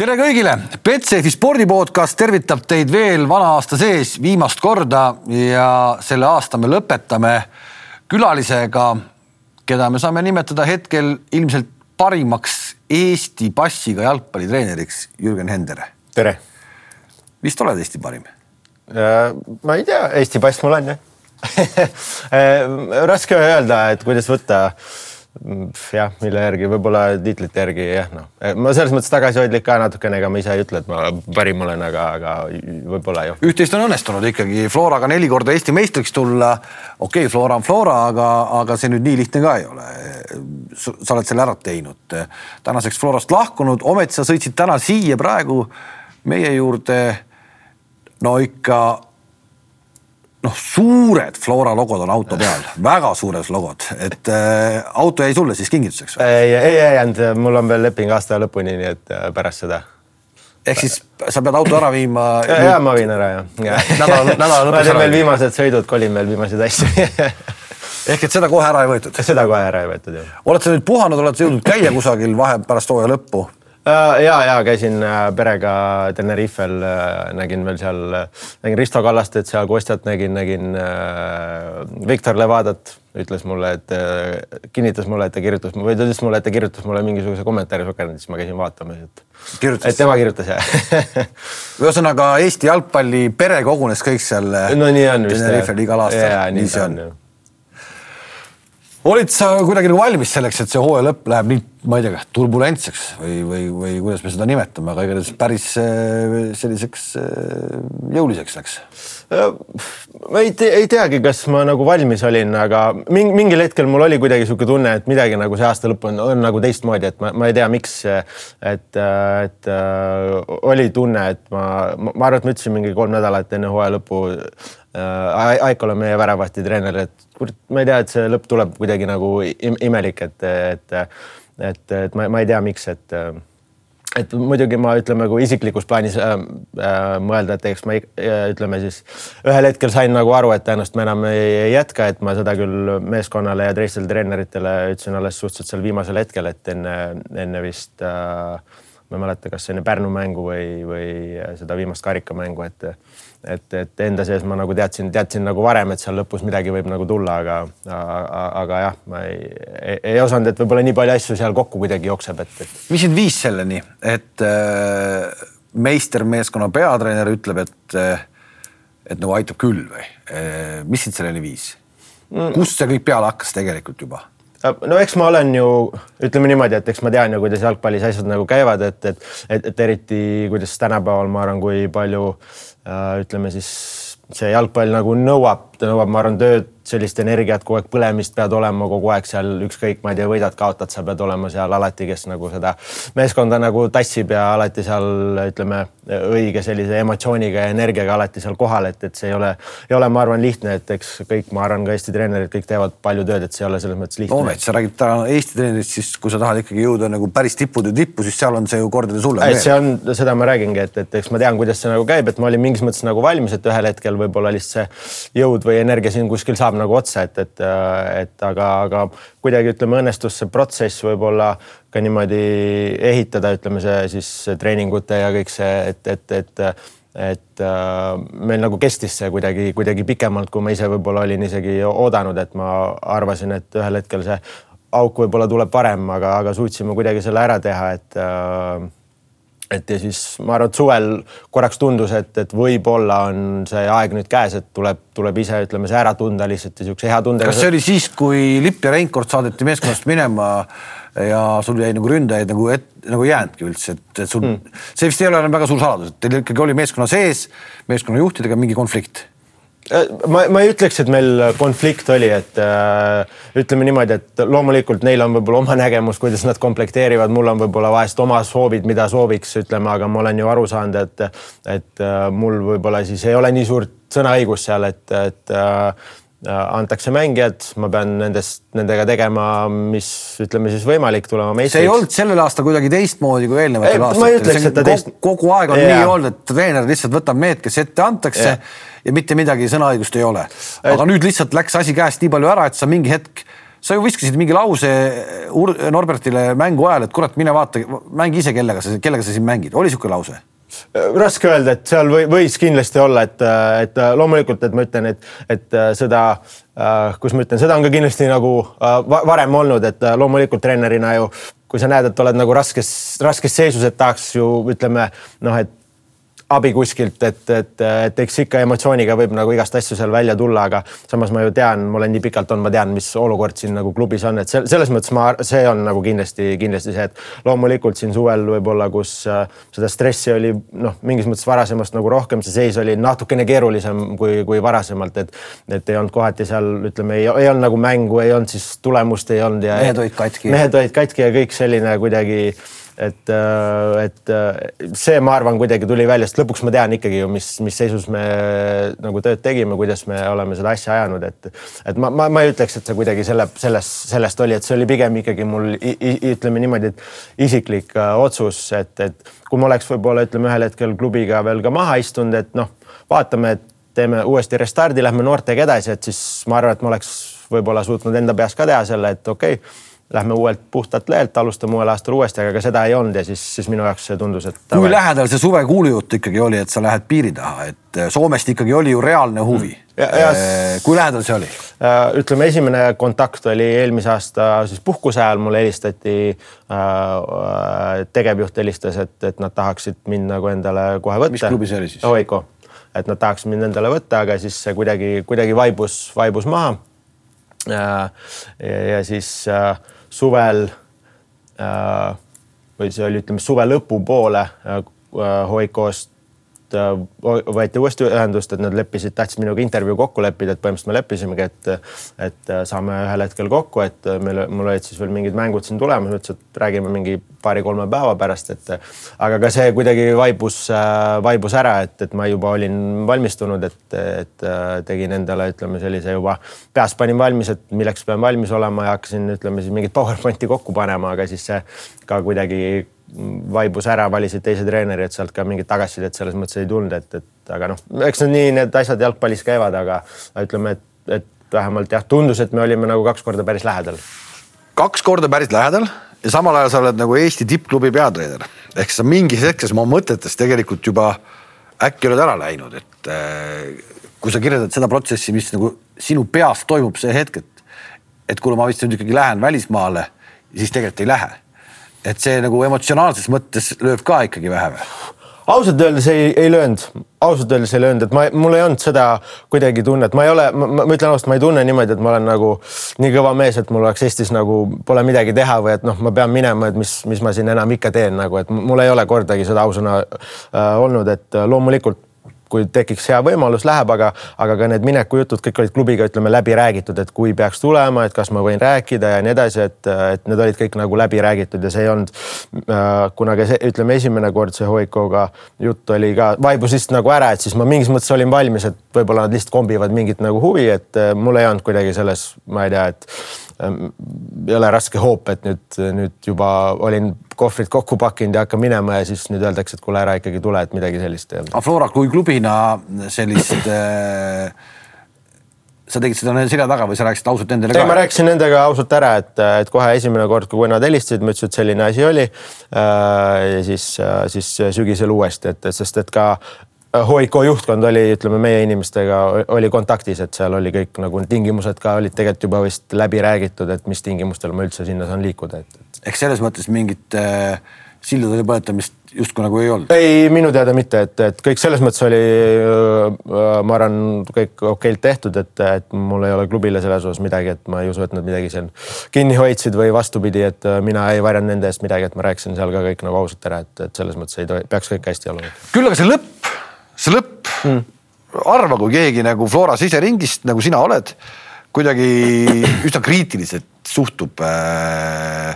tere kõigile, Betsafe spordipodcast tervitab teid veel vana aasta sees viimast korda ja selle aasta me lõpetame külalisega, keda me saame nimetada hetkel ilmselt parimaks Eesti passiga jalgpallitreeneriks, Jürgen Hender. tere. vist oled Eesti parim? Äh, ma ei tea, Eesti pass mul on jah raske öelda, et kuidas võtta jah, mille järgi, võib-olla tiitlite järgi jah, noh, ma selles mõttes tagasihoidlik ka natukene, ega ma ise ei ütle, et ma parim olen, aga, aga võib-olla ju. üht-teist on õnnestunud ikkagi Floraga neli korda Eesti meistriks tulla. okei okay,, Flora on Flora, aga, aga see nüüd nii lihtne ka ei ole. sa oled selle ära teinud, tänaseks Florast lahkunud, ometi sa sõitsid täna siia praegu meie juurde. no ikka noh, suured Flora logod on auto peal, väga suured logod, et äh, auto jäi sulle siis kingituseks või? ei, ei jäänud, mul on veel leping aasta lõpuni, nii et äh, pärast seda. ehk siis sa pead auto ära viima? ja, ja ma viin ära jah ja. nädala, nädala lõpus. ma teen veel viimased sõidud, kolin veel viimaseid asju ehk et seda kohe ära ei võetud? seda kohe ära ei võetud jah. oled sa nüüd puhanud, oled sa jõudnud käia kusagil vahe pärast hooaja lõppu? Äh, ja, ja käisin äh, perega Tenerifel, äh, nägin veel seal, nägin Risto Kallastet seal, Kostjat nägin, nägin Viktor Levadat, ütles mulle, et kinnitas mulle, et ta kirjutas või ta ütles mulle, et ta kirjutas mulle mingisuguse kommentaari Sokernetis, ma käisin vaatamas, et. et tema kirjutas jah ühesõnaga Eesti jalgpalli pere kogunes kõik seal. no nii on vist. Tenerifel igal aastal, nii see on, on olid sa kuidagi nagu valmis selleks, et see hooaja lõpp läheb nii, ma ei tea, turbulentseks või, või, või kuidas me seda nimetame, aga igatahes päris äh, selliseks äh, jõuliseks läks? Äh, ma ei, te, ei teagi, kas ma nagu valmis olin, aga mingi, mingil hetkel mul oli kuidagi niisugune tunne, et midagi nagu see aasta lõpp on, on nagu teistmoodi, et ma, ma ei tea, miks, et, et oli tunne, et ma, ma arvan, et ma ütlesin mingi kolm nädalat enne hooaja lõppu äh, Aikole, meie väravahti treener, et kurat, ma ei tea, et see lõpp tuleb kuidagi nagu imelik, et, et, et, et ma, ma ei tea, miks, et et muidugi ma ütleme, kui isiklikus plaanis äh, äh, mõelda, et eks ma äh, ütleme siis ühel hetkel sain nagu aru, et tõenäoliselt ma enam ei, ei jätka, et ma seda küll meeskonnale ja teistele treeneritele ütlesin alles suhteliselt seal viimasel hetkel, et enne, enne vist äh, ma ei mäleta, kas enne Pärnu mängu või, või seda viimast karikamängu, et et, et enda sees ma nagu teadsin, teadsin nagu varem, et seal lõpus midagi võib nagu tulla, aga, aga, aga jah, ma ei, ei, ei osanud, et võib-olla nii palju asju seal kokku kuidagi jookseb, et, et. mis sind viis selleni, et äh, meistermeeskonna peatreener ütleb, et äh, et nagu aitab küll või äh,? mis sind selleni viis mm.? kust see kõik peale hakkas tegelikult juba? No eks ma olen ju, ütleme niimoodi, et eks ma tean ju, kuidas jalgpallis asjad nagu käivad, et, et, et, et eriti kuidas tänapäeval ma arvan, kui palju äh, ütleme siis see jalgpall nagu nõuab, ta nõuab, ma arvan, tööd sellist energiat, kogu aeg põlemist pead olema kogu aeg seal, ükskõik, ma ei tea, võidad-kaotad, sa pead olema seal alati, kes nagu seda meeskonda nagu tassib ja alati seal ütleme õige sellise emotsiooniga ja energiaga alati seal kohal, et, et see ei ole, ei ole, ma arvan, lihtne, et eks kõik, ma arvan, ka Eesti treenerid kõik teevad palju tööd, et see ei ole selles mõttes lihtne. Toomet, sa räägid täna Eesti treenerist, siis kui sa tahad ikkagi jõuda nagu päris tippude tippu, siis seal on see ju kordades hullem. see on, seda ma räägingi, et, et eks ma tean, kuidas see nagu käib, et ma olin mingis mõttes nagu valmis, et ühel hetkel võib-olla lihtsalt see jõud või energia siin kuskil saab nagu otsa, et, et, et aga, aga kuidagi ütleme, õnnestus see protsess võib-olla ka niimoodi ehitada, ütleme see siis treeningute ja kõik see, et, et, et et äh, meil nagu kestis see kuidagi, kuidagi pikemalt, kui ma ise võib-olla olin isegi oodanud, et ma arvasin, et ühel hetkel see auk võib-olla tuleb varem, aga, aga suutsime kuidagi selle ära teha, et äh, et ja siis ma arvan, et suvel korraks tundus, et, et võib-olla on see aeg nüüd käes, et tuleb, tuleb ise ütleme see ära tunda lihtsalt ja siukse hea tundega. kas see oli siis, kui Lipp ja Reinkord saadeti meeskonnast minema ja sul jäi nagu ründajaid nagu et, nagu ei jäänudki üldse, et, sul mm. see vist ei ole enam väga suur saladus, et teil ikkagi oli meeskonna sees, meeskonna juhtidega mingi konflikt ma, ma ei ütleks, et meil konflikt oli, et äh, ütleme niimoodi, et loomulikult neil on võib-olla oma nägemus, kuidas nad komplekteerivad, mul on võib-olla vahest oma soovid, mida sooviks, ütleme, aga ma olen ju aru saanud, et, et äh, mul võib-olla siis ei ole nii suurt sõnaõigust seal, et, et äh, antakse mängijad, ma pean nendest, nendega tegema, mis ütleme siis võimalik, tulema meistriks. see ei olnud sellel aastal kuidagi teistmoodi kui eelnevatel aastatel. teist. kogu aeg on yeah. nii olnud, et treener lihtsalt võtab mehed, kes ette antakse yeah. ja mitte midagi sõnaõigust ei ole. aga et... nüüd lihtsalt läks asi käest nii palju ära, et sa mingi hetk sa ju viskasid mingi lause Norbertile mängu ajal, et kurat, mine vaata, mängi ise, kellega sa, kellega sa siin mängid, oli niisugune lause? Raske öelda, et seal või, võis kindlasti olla, et, et loomulikult, et ma ütlen, et, et seda, kus ma ütlen, seda on ka kindlasti nagu varem olnud, et loomulikult treenerina ju, kui sa näed, et oled nagu raskes, raskes seisus, et tahaks ju ütleme noh, et abi kuskilt, et, et, et eks ikka emotsiooniga võib nagu igast asju seal välja tulla, aga samas ma ju tean, ma olen nii pikalt olnud, ma tean, mis olukord siin nagu klubis on, et selles mõttes ma, see on nagu kindlasti, kindlasti see, et loomulikult siin suvel võib-olla, kus äh, seda stressi oli noh, mingis mõttes varasemast nagu rohkem, see seis oli natukene keerulisem kui, kui varasemalt, et, et ei olnud kohati seal ütleme, ei, ei olnud nagu mängu, ei olnud siis tulemust ei olnud ja. mehed olid katki. mehed olid katki ja kõik selline kuidagi et, äh, et äh, see, ma arvan, kuidagi tuli välja, sest lõpuks ma tean ikkagi ju, mis, mis seisus me nagu tööd tegime, kuidas me oleme seda asja ajanud, et et ma, ma, ma ei ütleks, et see kuidagi selle, selles, sellest oli, et see oli pigem ikkagi mul ütleme niimoodi, et isiklik äh, otsus, et, et kui ma oleks võib-olla ütleme ühel hetkel klubiga veel ka maha istunud, et noh, vaatame, et teeme uuesti restardi, lähme noortega edasi, et siis ma arvan, et ma oleks võib-olla suutnud enda peas ka teha selle, et okei okay, lähme uuelt puhtalt lehelt, alustame uuel aastal uuesti, aga ka seda ei olnud ja siis, siis minu jaoks see tundus, et. kui tavai. lähedal see suve kuulujutt ikkagi oli, et sa lähed piiri taha, et äh, Soomest ikkagi oli ju reaalne huvi mm.. Äh, kui lähedal see oli? Äh, ütleme, esimene kontakt oli eelmise aasta siis puhkuse ajal mulle helistati tegevjuht helistas, et, et nad tahaksid mind nagu endale kohe võtta. mis klubi see oli siis? Oiko, et nad tahaksid mind endale võtta, aga siis see kuidagi, kuidagi vaibus, vaibus maha. ja, ja siis äh, suvel äh, või see oli, ütleme suve lõpupoole äh, Hoikost võeti uuesti ühendust, et nad leppisid, tahtsid minuga intervjuu kokku leppida, et põhimõtteliselt me leppisimegi, et, et äh, saame ühel hetkel kokku, et äh, meil, mul olid siis veel mingid mängud siin tulemas, ütles, et räägime mingi paari-kolme päeva pärast, et aga ka see kuidagi vaibus, vaibus ära, et, et ma juba olin valmistunud, et, et tegin endale, ütleme sellise juba peas panin valmis, et milleks pean valmis olema ja hakkasin, ütleme siis mingit PowerPointi kokku panema, aga siis see ka kuidagi vaibus ära, valisid teise treeneri, et sealt ka mingit tagasisidet selles mõttes ei tulnud, et, et aga noh, eks need nii need asjad jalgpallis käivad, aga ütleme, et, et vähemalt jah, tundus, et me olime nagu kaks korda päris lähedal. kaks korda päris lähedal ja samal ajal sa oled nagu Eesti tippklubi peatreener ehk sa mingis hetkes oma mõtetes tegelikult juba äkki oled ära läinud, et äh, kui sa kirjeldad seda protsessi, mis nagu sinu peas toimub see hetk, et, et kuule, ma vist nüüd ikkagi lähen välismaale, siis tegelikult ei lähe et see nagu emotsionaalses mõttes lööb ka ikkagi vähe või? ausalt öeldes ei, ei löönud, ausalt öeldes ei löönud, et ma, mul ei olnud seda kuidagi tunnet, ma ei ole, ma ütlen ausalt, ma ei tunne niimoodi, et ma olen nagu nii kõva mees, et mul oleks Eestis nagu pole midagi teha või et noh, ma pean minema, et mis, mis ma siin enam ikka teen nagu, et mul ei ole kordagi seda ausõna äh, olnud, et loomulikult kui tekiks hea võimalus, läheb, aga, aga ka need minekujutud kõik olid klubiga, ütleme läbi räägitud, et kui peaks tulema, et kas ma võin rääkida ja nii edasi, et, et need olid kõik nagu läbi räägitud ja see ei olnud äh,. kuna ka see, ütleme esimene kord see Hoikoga jutt oli ka, vaibus lihtsalt nagu ära, et siis ma mingis mõttes olin valmis, et võib-olla nad lihtsalt kombivad mingit nagu huvi, et äh, mul ei olnud kuidagi selles, ma ei tea, et ei ole raske hoop, et nüüd, nüüd juba olin kohvrid kokku pakkinud ja hakkan minema ja siis nüüd öeldakse, et kuule ära ikkagi tule, et midagi sellist ei olnud. aga Flora kui klubina sellist äh, sa tegid seda nende selja taga või sa rääkisid ausalt nendele ka? ei, ma rääkisin nendega ausalt ära, et, et kohe esimene kord, kui nad helistasid, ma ütlesin, et selline asi oli. Äh, ja siis, siis sügisel uuesti, et sest et ka HIK juhtkond oli, ütleme meie inimestega oli kontaktis, et seal oli kõik nagu tingimused ka olid tegelikult juba vist läbi räägitud, et mis tingimustel ma üldse sinna saan liikuda, et, et. ehk selles mõttes mingit äh, sildade põletamist justkui nagu ei olnud? ei, minu teada mitte, et, et kõik selles mõttes oli äh,, ma arvan, kõik okeilt tehtud, et, et mul ei ole klubile selles osas midagi, et ma ei usu, et nad midagi seal kinni hoidsid või vastupidi, et äh, mina ei varjanud nende eest midagi, et ma rääkisin seal ka kõik nagu ausalt ära, et, et selles mõttes ei tohi, peaks kõik hästi olema. küll aga see lõpp see lõpp mm., arva, kui keegi nagu Flora siseringist, nagu sina oled, kuidagi üsna kriitiliselt suhtub äh,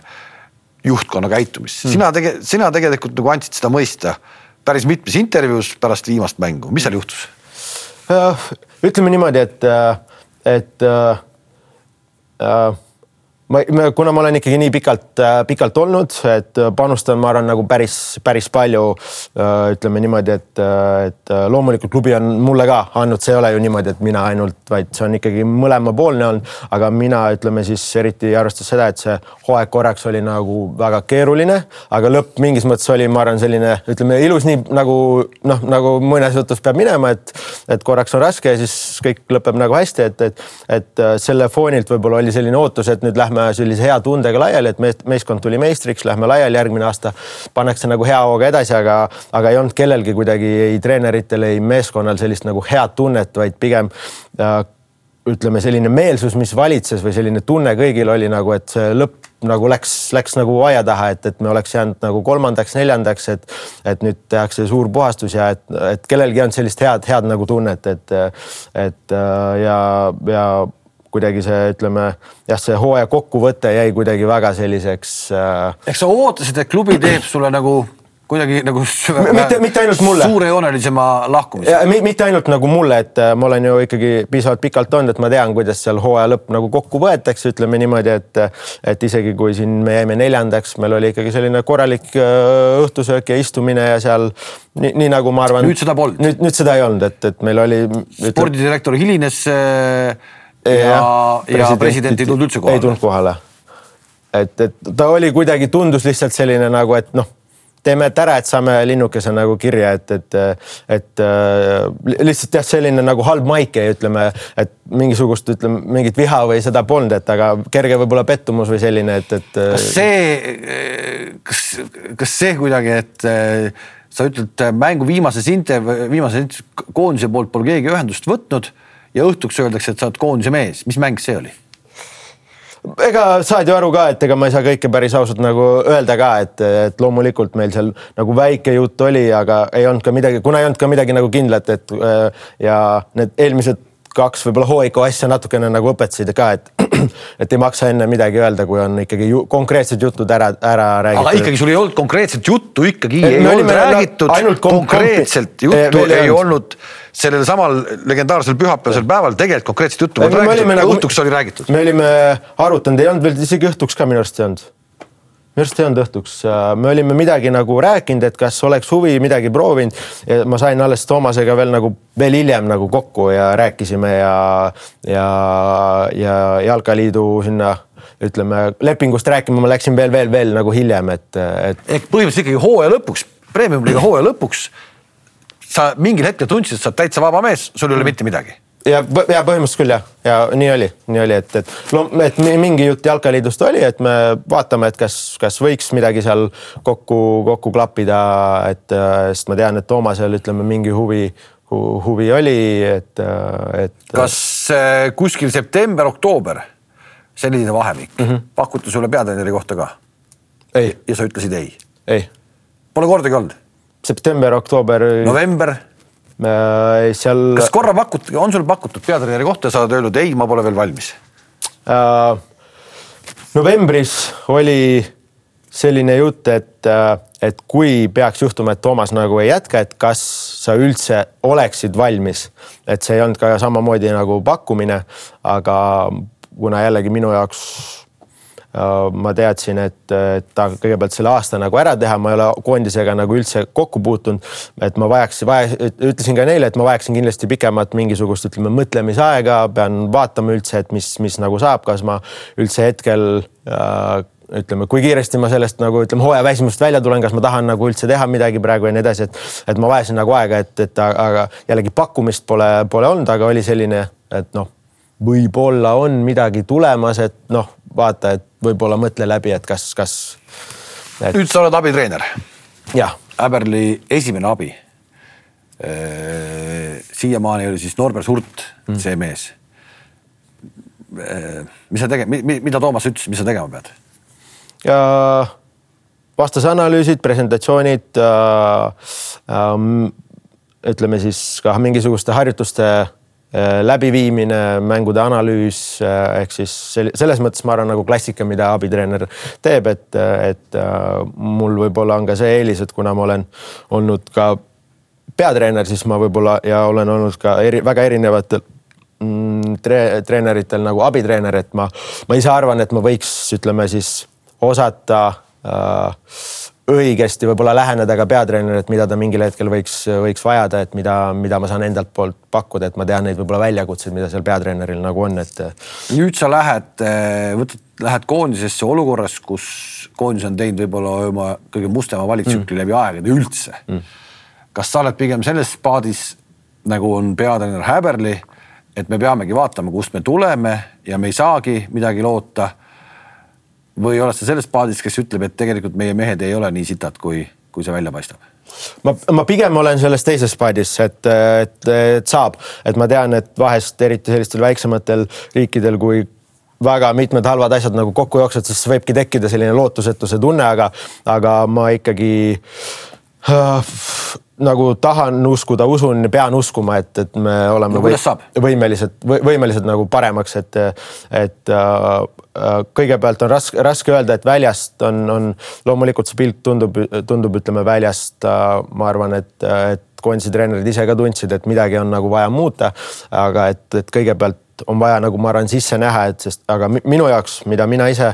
juhtkonna käitumisse mm., sina tege-, sina tegelikult nagu andsid seda mõista päris mitmes intervjuus pärast viimast mängu, mis seal juhtus? ütleme niimoodi, et, äh, et äh, äh, ma, kuna ma olen ikkagi nii pikalt, pikalt olnud, et panustan, ma arvan, nagu päris, päris palju. ütleme niimoodi, et, et loomulikult klubi on mulle ka andnud, see ei ole ju niimoodi, et mina ainult, vaid see on ikkagi mõlemapoolne olnud, aga mina ütleme siis eriti arvestades seda, et see hooaeg korraks oli nagu väga keeruline, aga lõpp mingis mõttes oli, ma arvan, selline ütleme ilus, nii nagu noh, nagu mõnes jutus peab minema, et, et korraks on raske ja siis kõik lõpeb nagu hästi, et, et, et selle foonilt võib-olla oli selline ootus, et nüüd lähme sellise hea tundega laiali, et meeskond tuli meistriks, lähme laiali järgmine aasta, pannakse nagu hea hooga edasi, aga, aga ei olnud kellelgi kuidagi ei treeneritel, ei meeskonnal sellist nagu head tunnet, vaid pigem äh, ütleme, selline meelsus, mis valitses või selline tunne kõigil oli nagu, et see lõpp nagu läks, läks nagu aia taha, et, et me oleks jäänud nagu kolmandaks, neljandaks, et, et nüüd tehakse suur puhastus ja et, et kellelgi ei olnud sellist head, head nagu tunnet, et, et ja, ja kuidagi see, ütleme jah, see hooaja kokkuvõte jäi kuidagi väga selliseks äh.... eks sa ootasid, et klubi teeb sulle nagu kuidagi nagu mitte, mitte ainult mulle. suurejoonelisema lahkumise. mitte ainult nagu mulle, et äh, ma olen ju ikkagi piisavalt pikalt olnud, et ma tean, kuidas seal hooaja lõpp nagu kokku võetakse, ütleme niimoodi, et et isegi kui siin me jäime neljandaks, meil oli ikkagi selline korralik äh, õhtusöök ja istumine ja seal nii, nii nagu ma arvan. nüüd seda polnud. nüüd, nüüd seda ei olnud, et, et meil oli. spordidirektor hilines äh, ja, ja, president ei tulnud üldse kohale. ei tulnud kohale. et, et ta oli kuidagi, tundus lihtsalt selline nagu, et noh teeme et ära, et saame linnukese nagu kirja, et, et, et äh, lihtsalt jah, selline nagu halb maik ja ütleme, et mingisugust, ütleme mingit viha või seda polnud, et aga kerge võib-olla pettumus või selline, et, et. Äh, kas see, kas, kas see kuidagi, et äh, sa ütled mängu viimases inter-, viimases koondise poolt pole keegi ühendust võtnud ja õhtuks öeldakse, et sa oled koondise mees, mis mäng see oli? ega saad ju aru ka, et ega ma ei saa kõike päris ausalt nagu öelda ka, et, et loomulikult meil seal nagu väike jutt oli, aga ei olnud ka midagi, kuna ei olnud ka midagi nagu kindlat, et ja need eelmised kaks võib-olla hooiku asja natukene nagu õpetasid ka, et, et ei maksa enne midagi öelda, kui on ikkagi ju, konkreetsed jutud ära, ära räägitud. aga ikkagi sul ei olnud konkreetset juttu ikkagi, ei olnud räägitud, konkreetselt juttu ei olnud sellel samal legendaarsel pühapäevasel päeval tegelikult konkreetset juttu polnud räägitud, nagu, õhtuks oli räägitud. me olime arutanud, ei olnud veel isegi õhtuks ka minu arust ei olnud. Minu arust ei olnud õhtuks, me olime midagi nagu rääkinud, et kas oleks huvi midagi proovinud ma sain alles Toomasega veel nagu veel hiljem nagu kokku ja rääkisime ja, ja, ja Jalkaliidu sinna ütleme lepingust rääkima ma läksin veel, veel, veel nagu hiljem, et, et. ehk põhimõtteliselt ikkagi hooaja lõpuks, premium-liiga hooaja lõpuks sa mingil hetkel tundsid, et sa oled täitsa vaba mees, sul ei ole mitte midagi ja, ja põhimõtteliselt küll jah, ja nii oli, nii oli, et, et, et mingi jutt jalkaliidust oli, et me vaatame, et kas, kas võiks midagi seal kokku, kokku klappida, et sest ma tean, et Toomasel ütleme mingi huvi, huvi oli, et, et. kas äh, kuskil september-oktoober, selline vahemik mm, -hmm. pakuti sulle peatreeneri kohta ka? ja sa ütlesid ei? ei. Pole kordagi olnud? september, oktoober. november. Seal. kas korra pakuti, on sul pakutud peatreeneri kohta sa oled öelnud ei, ma pole veel valmis äh,? novembris oli selline jutt, et, äh, et kui peaks juhtuma, et Toomas nagu ei jätka, et kas sa üldse oleksid valmis, et see ei olnud ka samamoodi nagu pakkumine, aga kuna jällegi minu jaoks ma teadsin, et, et ta kõigepealt selle aasta nagu ära teha, ma ei ole koondisega nagu üldse kokku puutunud. et ma vajaks, vaja, ütlesin ka neile, et ma vajaksin kindlasti pikemat mingisugust, ütleme, mõtlemisaega, pean vaatama üldse, et mis, mis nagu saab, kas ma üldse hetkel äh, ütleme, kui kiiresti ma sellest nagu ütleme, hooajaväsimusest välja tulen, kas ma tahan nagu üldse teha midagi praegu ja nii edasi, et, et ma vajasin nagu aega, et, et aga jällegi pakkumist pole, pole olnud, aga oli selline, et noh, võib-olla on midagi tulemas, et noh, vaata, et võib-olla mõtle läbi, et kas, kas et.... nüüd sa oled abitreener. jah. Äberli esimene abi. siiamaani oli siis Norbert Hurt mm. see mees. mis sa tegema, mida Toomas ütles, mis sa tegema pead? ja vastase analüüsid, presentatsioonid äh,, äh, ütleme siis ka mingisuguste harjutuste Äh, läbiviimine, mängude analüüs äh, ehk siis selles mõttes ma arvan nagu klassika, mida abitreener teeb, et, et äh, mul võib-olla on ka see eelis, et kuna ma olen olnud ka peatreener, siis ma võib-olla ja olen olnud ka eri, väga erinevatel mm, tre, treeneritel nagu abitreener, et ma, ma ise arvan, et ma võiks, ütleme siis osata äh, õigesti võib-olla läheneda ka peatreenerile, et mida ta mingil hetkel võiks, võiks vajada, et mida, mida ma saan endalt poolt pakkuda, et ma tean neid võib-olla väljakutseid, mida seal peatreeneril nagu on, et. nüüd sa lähed, võtad, lähed koondisesse olukorras, kus koondis on teinud võib-olla oma kõige mustema valiktsükli mm. läbi aegade üldse mm.. kas sa oled pigem selles paadis nagu on peatreener Häberli, et me peamegi vaatama, kust me tuleme ja me ei saagi midagi loota või oled sa selles paadis, kes ütleb, et tegelikult meie mehed ei ole nii sitad, kui, kui see välja paistab? ma, ma pigem olen selles teises paadis, et, et, et saab, et ma tean, et vahest eriti sellistel väiksematel riikidel, kui väga mitmed halvad asjad nagu kokku jooksevad, siis võibki tekkida selline lootusetuse tunne, aga, aga ma ikkagi äh, nagu tahan uskuda, usun, pean uskuma, et, et me oleme no, või, võimelised, võimelised nagu paremaks, et, et äh, Äh, kõigepealt on raske, raske öelda, et väljast on, on loomulikult see pilt tundub, tundub, ütleme väljast, äh, ma arvan, et, et koondise treenerid ise ka tundsid, et midagi on nagu vaja muuta. aga et, et kõigepealt on vaja nagu ma arvan sisse näha, et sest, aga minu jaoks, mida mina ise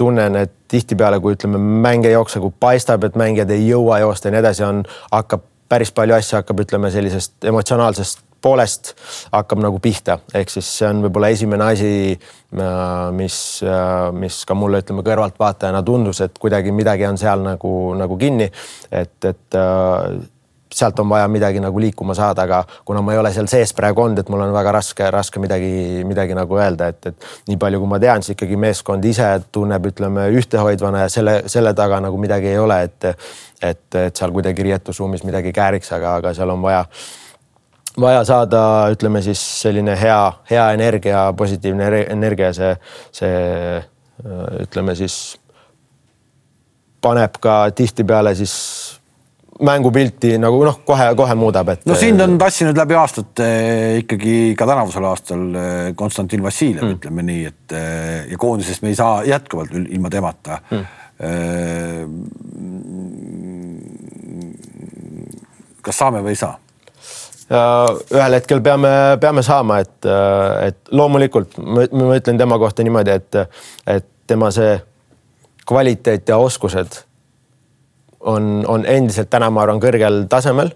tunnen, et tihtipeale, kui ütleme, mäng ei jookse, kui paistab, et mängijad ei jõua joosta ja nii edasi, on, hakkab päris palju asju hakkab, ütleme sellisest emotsionaalsest poolest hakkab nagu pihta, ehk siis see on võib-olla esimene asi, äh, mis, äh, mis ka mulle, ütleme kõrvaltvaatajana tundus, et kuidagi midagi on seal nagu, nagu kinni, et, et äh, sealt on vaja midagi nagu liikuma saada, aga kuna ma ei ole seal sees praegu olnud, et mul on väga raske, raske midagi, midagi nagu öelda, et, et nii palju, kui ma tean, siis ikkagi meeskond ise tunneb, ütleme ühtehoidvana ja selle, selle taga nagu midagi ei ole, et, et, et seal kuidagi riietusruumis midagi kääriks, aga, aga seal on vaja vaja saada, ütleme siis selline hea, hea energia, positiivne energia, see, see ütleme siis paneb ka tihtipeale siis mängupilti nagu noh, kohe-kohe muudab, et. no sind on tassinud läbi aastate ikkagi ka tänavusel aastal eh, Konstantin Vassiljev mm., ütleme nii, et eh, ja koondisest me ei saa jätkuvalt ilma temata mm.. kas saame või ei saa? ühel hetkel peame, peame saama, et, et loomulikult ma, ma ütlen tema kohta niimoodi, et, et tema see kvaliteet ja oskused on, on endiselt täna, ma arvan, kõrgel tasemel.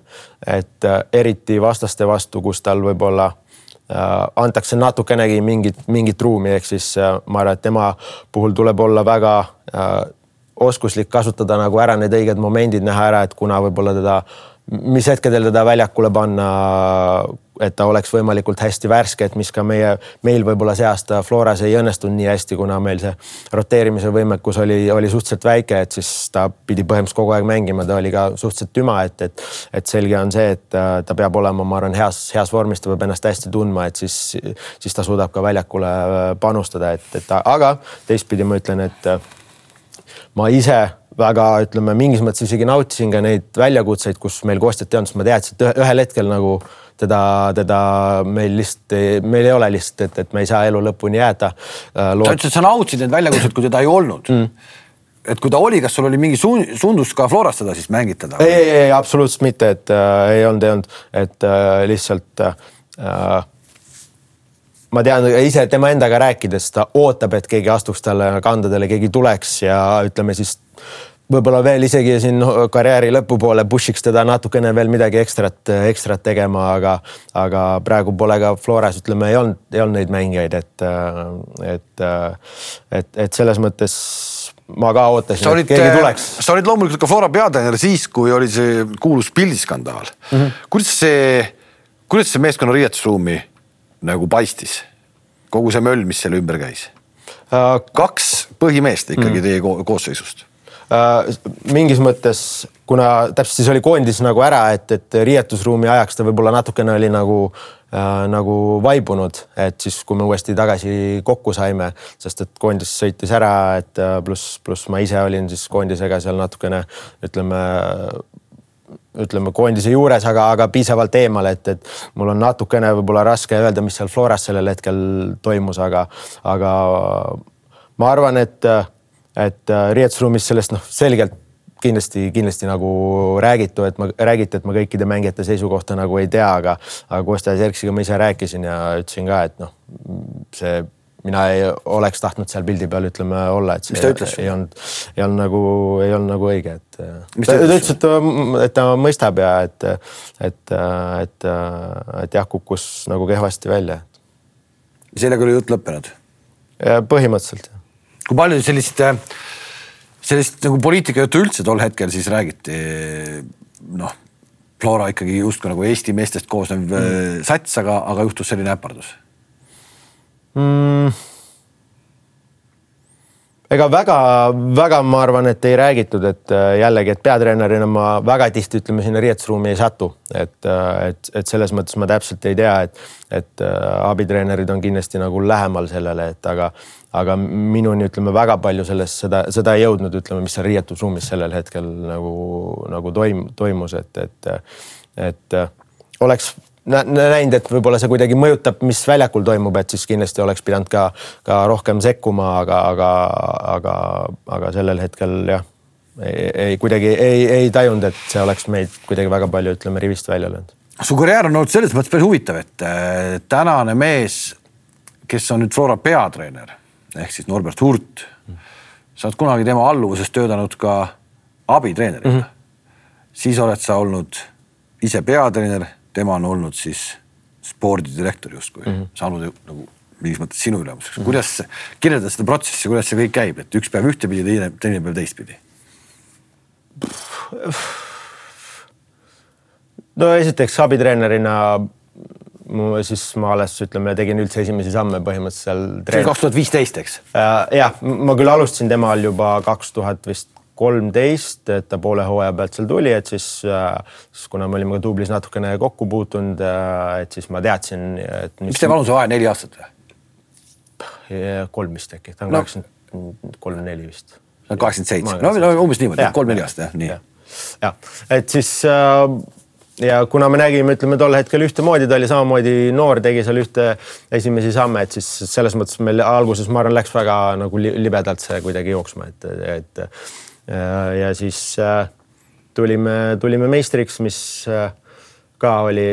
et eriti vastaste vastu, kus tal võib-olla äh, antakse natukenegi mingit, mingit ruumi, ehk siis äh, ma arvan, et tema puhul tuleb olla väga äh, oskuslik, kasutada nagu ära need õiged momendid, näha ära, et kuna võib-olla teda äh, mis hetkedel teda väljakule panna, et ta oleks võimalikult hästi värske, et mis ka meie, meil võib-olla see aasta Floras ei õnnestunud nii hästi, kuna meil see roteerimise võimekus oli, oli suhteliselt väike, et siis ta pidi põhimõtteliselt kogu aeg mängima, ta oli ka suhteliselt tüma, et, et, et selge on see, et ta peab olema, ma arvan, heas, heas vormis, ta peab ennast hästi tundma, et siis, siis ta suudab ka väljakule panustada, et, et aga teistpidi ma ütlen, et ma ise väga ütleme, mingis mõttes isegi nautisin ka neid väljakutseid, kus meil Kostjat ei olnud, sest ma teadsin, et ühel hetkel nagu teda, teda meil lihtsalt, meil ei ole lihtsalt, et, et me ei saa elu lõpuni jääda äh, sa ütlesid, sa nautisid neid väljakutseid, kui teda ei olnud mm. et kui ta oli, kas sul oli mingi sundus ka Florast teda siis mängitada? ei, ei, ei absoluutselt mitte, et äh, ei olnud, ei olnud, et äh, lihtsalt äh, ma tean ise tema endaga rääkides, ta ootab, et keegi astuks talle kandadele, keegi tuleks ja ütleme siis võib-olla veel isegi siin karjääri lõpupoole push'iks teda natukene veel midagi ekstrat, ekstrat tegema, aga, aga praegu pole ka Floras, ütleme, ei olnud, ei olnud neid mängijaid, et, et, et, et selles mõttes ma ka ootasin, et keegi tuleks. sa olid loomulikult ka Flora peatreener siis, kui oli see kuulus pildiskandaal mm. -hmm. kuidas see, kuidas see meeskonna riietusruumi nagu paistis? kogu see möll, mis selle ümber käis kaks põhimeest ikkagi mm. teie koosseisust uh,. mingis mõttes, kuna täpselt siis oli koondis nagu ära, et, et riietusruumi ajaks ta võib-olla natukene oli nagu uh, nagu vaibunud, et siis, kui me uuesti tagasi kokku saime, sest et koondis sõitis ära, et pluss, pluss ma ise olin siis koondisega seal natukene ütleme ütleme koondise juures, aga, aga piisavalt eemal, et, et mul on natukene võib-olla raske öelda, mis seal Floras sellel hetkel toimus, aga, aga ma arvan, et, et riietusruumis sellest noh, selgelt kindlasti, kindlasti nagu räägitu, et ma, räägiti, et ma kõikide mängijate seisukohta nagu ei tea, aga, aga Kostja Zerksiga ma ise rääkisin ja ütlesin ka, et noh, see mina ei oleks tahtnud seal pildi peal, ütleme, olla, et see ütles? ei olnud, ei olnud nagu, ei olnud nagu õige, et. ta, ütles, et et ta mõistab ja et, et, et, et jah, kukkus nagu kehvasti välja. sellega oli jutt lõppenud? põhimõtteliselt. kui palju sellist, sellist nagu poliitikajuttu üldse tol hetkel siis räägiti? noh, Flora ikkagi justkui nagu Eesti meestest koosnev mm. sats, aga, aga juhtus selline äpardus mm.? ega väga-väga, ma arvan, et ei räägitud, et äh, jällegi, et peatreenerina ma väga tihti ütleme sinna riietusruumi ei satu, et, äh, et, et selles mõttes ma täpselt ei tea, et, et äh, abitreenerid on kindlasti nagu lähemal sellele, et aga, aga minuni ütleme väga palju sellest, seda, seda ei jõudnud, ütleme, mis seal riietusruumis sellel hetkel nagu, nagu toim-, toimus, et, et, et oleks näinud, et võib-olla see kuidagi mõjutab, mis väljakul toimub, et siis kindlasti oleks pidanud ka, ka rohkem sekkuma, aga, aga, aga, aga sellel hetkel jah, ei, ei kuidagi ei, ei tajunud, et see oleks meid kuidagi väga palju, ütleme, rivist välja löönud. su karjäär on olnud selles mõttes päris huvitav, et äh, tänane mees, kes on nüüd Flora peatreener ehk siis Norbert Hurt, sa oled kunagi tema alluvuses töötanud ka abitreenerina mm. -hmm. siis oled sa olnud ise peatreener tema on olnud siis spordidirektor justkui mm, -hmm. saanud nagu mingis mõttes sinu ülemuseks mm. -hmm. kuidas, kirjelda seda protsessi, kuidas see kõik käib, et üks päev ühtepidi, teine, teine päev teistpidi? no esiteks abitreenerina siis ma alles ütleme, tegin üldse esimesi samme põhimõtteliselt seal. see oli kaks tuhat viisteist, eks? Äh, jah, ma küll alustasin tema all juba kaks tuhat vist kolmteist, et ta poole hooaja pealt seal tuli, et siis, äh, siis kuna me olime ka dublis natukene kokku puutunud, äh, et siis ma teadsin, et. mis teie vanusevahe, neli aastat või? kolm vist äkki, ta on kaheksakümmend kolm-neli vist. kaheksakümmend seitse, no umbes niimoodi, kolm-neli aastat jah, nii. jah, et siis äh, ja kuna me nägime, ütleme tol hetkel ühtemoodi, ta oli samamoodi noor, tegi seal ühte esimesi samme, et siis selles mõttes meil alguses, ma arvan, läks väga nagu libedalt see kuidagi jooksma, et, et ja siis äh, tulime, tulime meistriks, mis äh, ka oli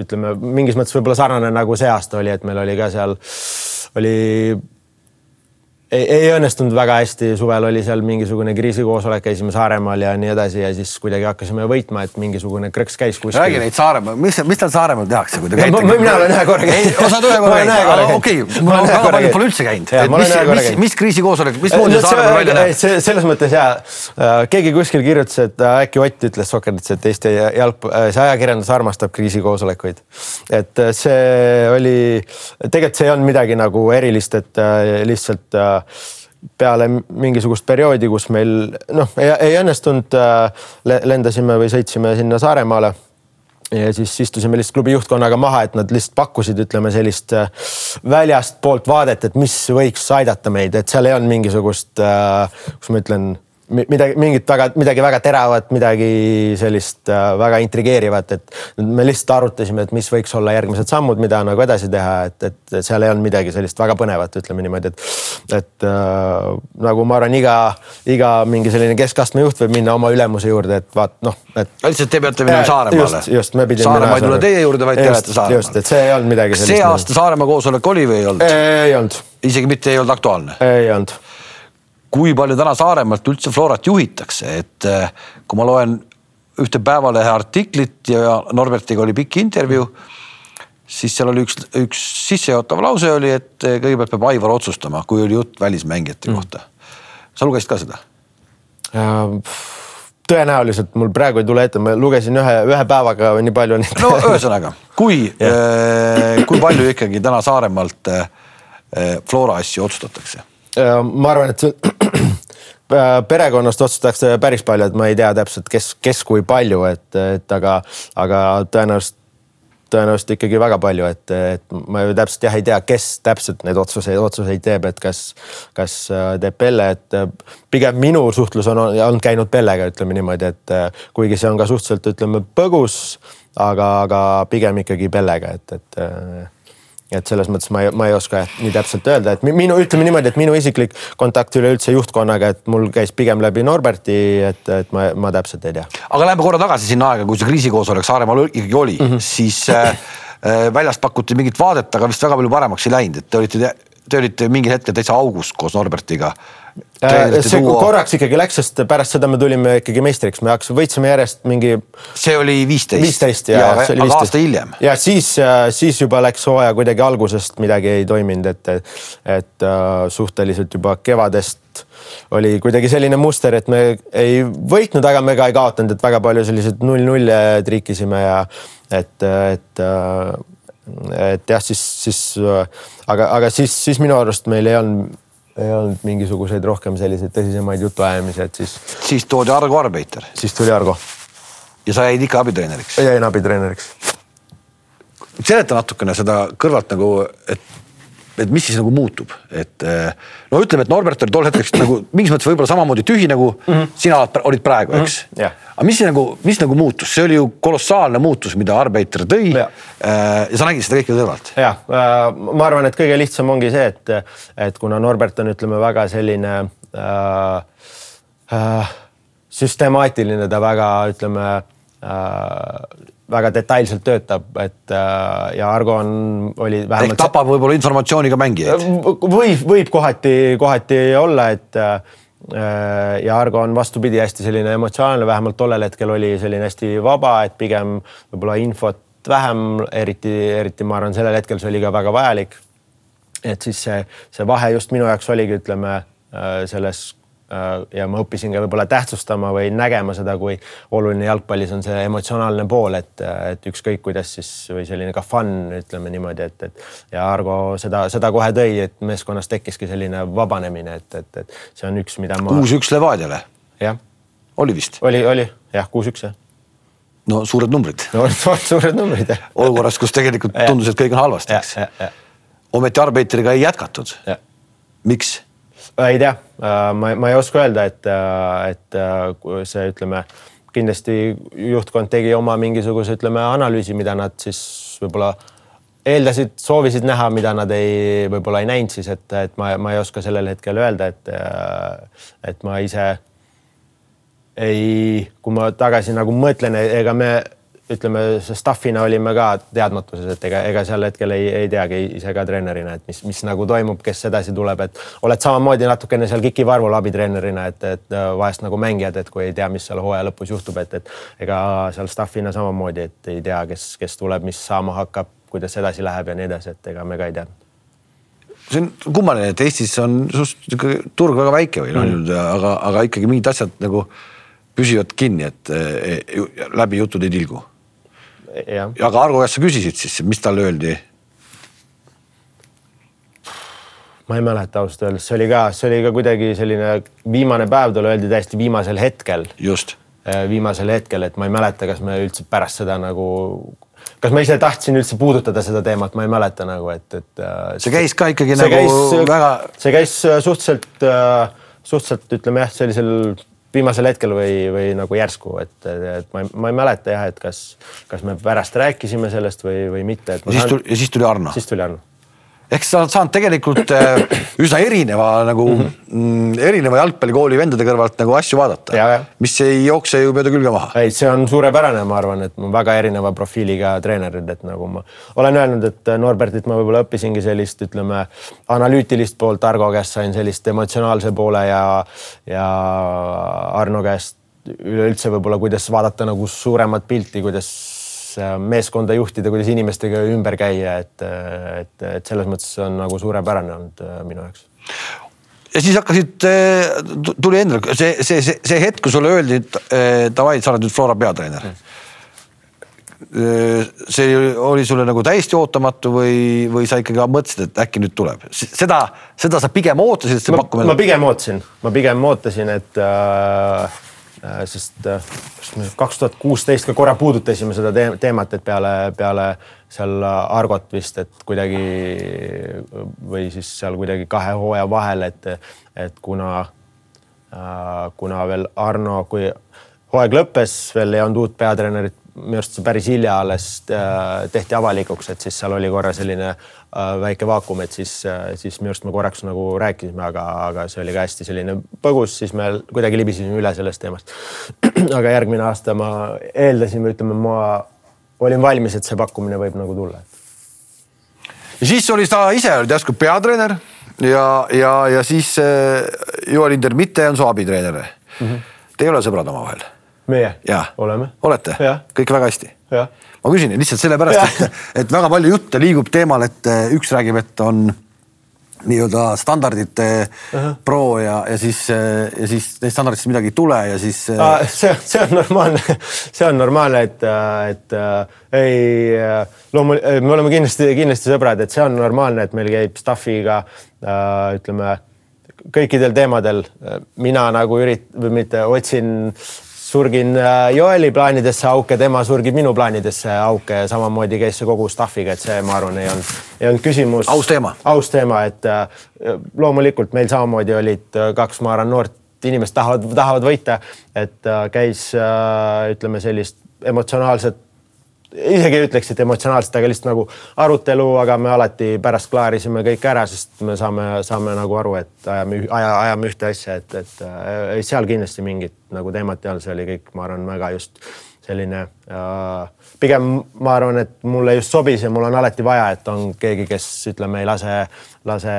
ütleme mingis mõttes võib-olla sarnane nagu see aasta oli, et meil oli ka seal oli ei, ei õnnestunud väga hästi, suvel oli seal mingisugune kriisikoosolek, käisime Saaremaal ja nii edasi ja siis kuidagi hakkasime võitma, et mingisugune krõks käis kuskil. räägi neid Saaremaa, mis, mis tal Saaremaal tehakse, kui te käite? mina olen ühe korra käinud. sa oled ühe korra käinud, okei, ma olen väga palju pole üldse käinud. mis, mis, mis kriisikoosolek, mismoodi Saaremaal välja näeb? selles mõttes ja äh, keegi kuskil kirjutas, et äh, äkki Ott ütles Sokrates, et Eesti jalg, äh, see ajakirjandus armastab kriisikoosolekuid. et see oli, tegelikult see ei olnud midagi nagu erilist, et lihtsalt peale mingisugust perioodi, kus meil noh, ei õnnestunud, äh, lendasime või sõitsime sinna Saaremaale ja siis istusime lihtsalt klubi juhtkonnaga maha, et nad lihtsalt pakkusid, ütleme sellist äh, väljastpoolt vaadet, et mis võiks aidata meid, et seal ei olnud mingisugust, äh, kuidas ma ütlen midagi, mingit väga, midagi väga teravat, midagi sellist äh, väga intrigeerivat, et me lihtsalt arutasime, et mis võiks olla järgmised sammud, mida nagu edasi teha, et, et seal ei olnud midagi sellist väga põnevat, ütleme niimoodi, et, et äh, nagu ma arvan, iga, iga mingi selline keskastme juht võib minna oma ülemuse juurde, et vaat noh, et. lihtsalt te peate minema Saaremaale. just, just, me pidime. Saaremaa ei tule teie juurde, vaid te lähete Saaremaale. just, et see ei olnud midagi sellist. see aasta Saaremaa koosolek oli või ei olnud? ei olnud. isegi mitte ei olnud aktuaalne? ei olnud kui palju täna Saaremaalt üldse Florat juhitakse, et eh, kui ma loen ühte Päevalehe artiklit ja Norbertiga oli pikk intervjuu, siis seal oli üks, üks sissejuhatav lause oli, et eh, kõigepealt peab Aivar otsustama, kui oli jutt välismängijate mm. kohta. sa lugesid ka seda? tõenäoliselt mul praegu ei tule ette, ma lugesin ühe, ühe päevaga nii palju. no ühesõnaga, kui äh, kui palju ikkagi täna Saaremaalt äh, Flora asju otsustatakse? Ma arvan, et perekonnast otsustatakse päris palju, et ma ei tea täpselt, kes, kes kui palju, et, et aga, aga tõenäoliselt tõenäoliselt ikkagi väga palju, et, et ma ju täpselt jah ei tea, kes täpselt neid otsuseid, otsuseid teeb, et kas, kas äh, teeb Pelle, et äh, pigem minu suhtlus on olnud käinud Pellega, ütleme niimoodi, et äh, kuigi see on ka suhteliselt, ütleme põgus, aga, aga pigem ikkagi Pellega, et, et et selles mõttes ma ei, ma ei oska nii täpselt öelda, et minu, ütleme niimoodi, et minu isiklik kontakt üleüldse juhtkonnaga, et mul käis pigem läbi Norberti, et, et ma, ma täpselt ei tea. aga läheme korra tagasi sinna aega, kui see kriisikoosolek Saaremaal ikkagi oli mm, -hmm. siis äh, äh, väljast pakuti mingit vaadet, aga vist väga palju paremaks ei läinud, et te olite, te olite mingil hetkel täitsa august koos Norbertiga Äh, see tuua... korraks ikkagi läks, sest pärast seda me tulime ikkagi meistriks, me hakkasime, võitsime järjest mingi. see oli viisteist. viisteist ja, ja, aga aasta hiljem. ja siis, äh, siis juba läks hooaja kuidagi algusest midagi ei toiminud, et, et uh, suhteliselt juba kevadest oli kuidagi selline muster, et me ei võitnud, aga me ka ei kaotanud, et väga palju selliseid null-nulle triikisime ja et, et et jah, siis, siis aga, aga siis, siis minu arust meil ei olnud ei olnud mingisuguseid rohkem selliseid tõsisemaid jutuajamisi, et siis. siis toodi Argo Arbeiter. siis tuli Argo. ja sa jäid ikka abitreeneriks? jäin abitreeneriks. seleta natukene seda kõrvalt nagu, et et mis siis nagu muutub, et eh, no ütleme, et Norbert oli tol hetkeks nagu mingis mõttes võib-olla samamoodi tühi nagu mm -hmm. sina olid praegu, eks mm. -hmm. Yeah. aga mis nagu, mis nagu muutus, see oli ju kolossaalne muutus, mida Arbeiter tõi yeah.. Eh, ja sa nägid seda kõike kõrvalt. jah, äh, ma arvan, et kõige lihtsam ongi see, et, et kuna Norbert on, ütleme väga selline äh, äh, süstemaatiline, ta väga, ütleme äh, väga detailselt töötab, et äh, ja Argo on, oli vähemalt. ehk tapab võib-olla informatsiooniga mängijaid. võib, võib kohati, kohati olla, et äh, ja Argo on vastupidi hästi selline emotsionaalne, vähemalt tollel hetkel oli selline hästi vaba, et pigem võib-olla infot vähem, eriti, eriti ma arvan, sellel hetkel see oli ka väga vajalik. et siis see, see vahe just minu jaoks oligi, ütleme äh, selles Äh, ja ma õppisin ka võib-olla tähtsustama või nägema seda, kui oluline jalgpallis on see emotsionaalne pool, et, et ükskõik kuidas siis või selline ka fun, ütleme niimoodi, et, et ja Argo seda, seda kohe tõi, et meeskonnas tekkiski selline vabanemine, et, et, et see on üks, mida ma. kuus-üks Levadiale. jah. oli vist? oli, oli jah, kuus-üks jah no suured numbrid. no suured numbrid jah. olukorras, kus tegelikult tundus, et kõik on halvasti, eks. ometi Arbeiteriga ei jätkatud. miks? Ei tea, äh, ma, ma ei oska öelda, et, äh, et äh, see, ütleme kindlasti juhtkond tegi oma mingisuguse, ütleme analüüsi, mida nad siis võib-olla eeldasid, soovisid näha, mida nad ei, võib-olla ei näinud siis, et, et ma, ma ei oska sellel hetkel öelda, et, et ma ise ei, kui ma tagasi nagu mõtlen, ega me ütleme, staff'ina olime ka teadmatuses, et ega, ega sel hetkel ei, ei teagi ise ka treenerina, et mis, mis nagu toimub, kes edasi tuleb, et oled samamoodi natukene seal Kiki Varvul abitreenerina, et, et äh, vahest nagu mängijad, et kui ei tea, mis seal hooaja lõpus juhtub, et, et ega seal staff'ina samamoodi, et ei tea, kes, kes tuleb, mis saama hakkab, kuidas edasi läheb ja nii edasi, et ega me ka ei teadnud see on kummaline, et Eestis on suht turg väga väike või noh mm., aga, aga ikkagi mingid asjad nagu püsivad kinni, et eh, läbi jutud ei tilgu aga Argo käest sa küsisid siis, mis talle öeldi? ma ei mäleta ausalt öeldes, see oli ka, see oli ka kuidagi selline viimane päev, talle öeldi täiesti viimasel hetkel. just. Äh, viimasel hetkel, et ma ei mäleta, kas me üldse pärast seda nagu, kas ma ise tahtsin üldse puudutada seda teemat, ma ei mäleta nagu, et, et. Äh, see käis ka ikkagi nagu käis, väga. see käis suhteliselt, suhteliselt ütleme jah, sellisel viimasel hetkel või, või nagu järsku, et, et ma ei, ma ei mäleta jah, et kas, kas me pärast rääkisime sellest või, või mitte. ja siis tuli, ja siis tuli Arno. siis tuli Arno ehk sa oled saanud tegelikult äh, üsna erineva nagu mhm. mm -hmm. erineva jalgpallikooli vendade kõrvalt nagu asju vaadata, mis ei jookse ju mööda külge maha. ei, see on suurepärane, ma arvan, et ma väga erineva profiiliga treenerid, et nagu ma olen öelnud, et Norbertit ma võib-olla õppisingi sellist, ütleme analüütilist poolt, Argo käest sain sellist emotsionaalse poole ja, ja Arno käest üleüldse võib-olla, kuidas vaadata nagu suuremat pilti, kuidas Äh, meeskonda juhtida, kuidas inimestega ümber käia, et, et, et selles mõttes on nagu suurepärane olnud äh, minu jaoks ja siis hakkasid, äh, tuli endale see, see, see, see hetk, kui sulle öeldi, et davai, sa oled nüüd Flora peatreener mm. see oli sulle nagu täiesti ootamatu või, või sa ikkagi mõtlesid, et äkki nüüd tuleb, seda, seda sa pigem ootasid, et see pakkumine. ma pigem ootasin, ma pigem ootasin, et äh, Äh, sest äh, kaks tuhat kuusteist ka korra puudutasime seda teemat, et peale, peale seal Argot vist, et kuidagi või siis seal kuidagi kahe hooaja vahel, et, et kuna, äh, kuna veel Arno, kui hooaeg lõppes, veel ei olnud uut peatreenerit minu arust see päris hilja alles äh, tehti avalikuks, et siis seal oli korra selline äh, väike vaakum, et siis, siis minu arust me korraks nagu rääkisime, aga, aga see oli ka hästi selline põgus, siis me kuidagi libisesime üle sellest teemast. aga järgmine aasta ma eeldasime, ütleme, ma olin valmis, et see pakkumine võib nagu tulla. ja siis oli ta ise olid järsku peatreener ja, ja, ja siis Joel Indermitte on su abitreener mm. -hmm. Te ei ole sõbrad omavahel meie? oleme. olete? kõik väga hästi? ma küsin lihtsalt sellepärast, et, et väga palju jutte liigub teemal, et eh, üks räägib, et on nii-öelda standardite uh -huh. pro ja, ja siis, eh, ja siis neist standarditest midagi ei tule ja siis ah,. see, see on normaalne, see on normaalne, et, et ei loomulikult, me oleme kindlasti, kindlasti sõbrad, et see on normaalne, et meil käib staff'iga ütleme kõikidel teemadel. mina nagu ürit- või mitte otsin surgin äh, Joeli plaanidesse auke, tema surgib minu plaanidesse auke ja samamoodi käis see kogu staff'iga, et see, ma arvan, ei olnud, ei olnud küsimus. aus teema. aus teema, et äh, loomulikult meil samamoodi olid äh, kaks, ma arvan, noort inimest tahavad, tahavad võita, et käis ütleme sellist emotsionaalset isegi ei ütleks, et emotsionaalselt, aga lihtsalt nagu arutelu, aga me alati pärast klaarisime kõik ära, sest me saame, saame nagu aru, et ajame, aja, ajame ühte asja, et, et äh, seal kindlasti mingit nagu teemat ei olnud, see oli kõik, ma arvan, väga just selline äh,. pigem ma arvan, et mulle just sobis ja mul on alati vaja, et on keegi, kes ütleme, ei lase, lase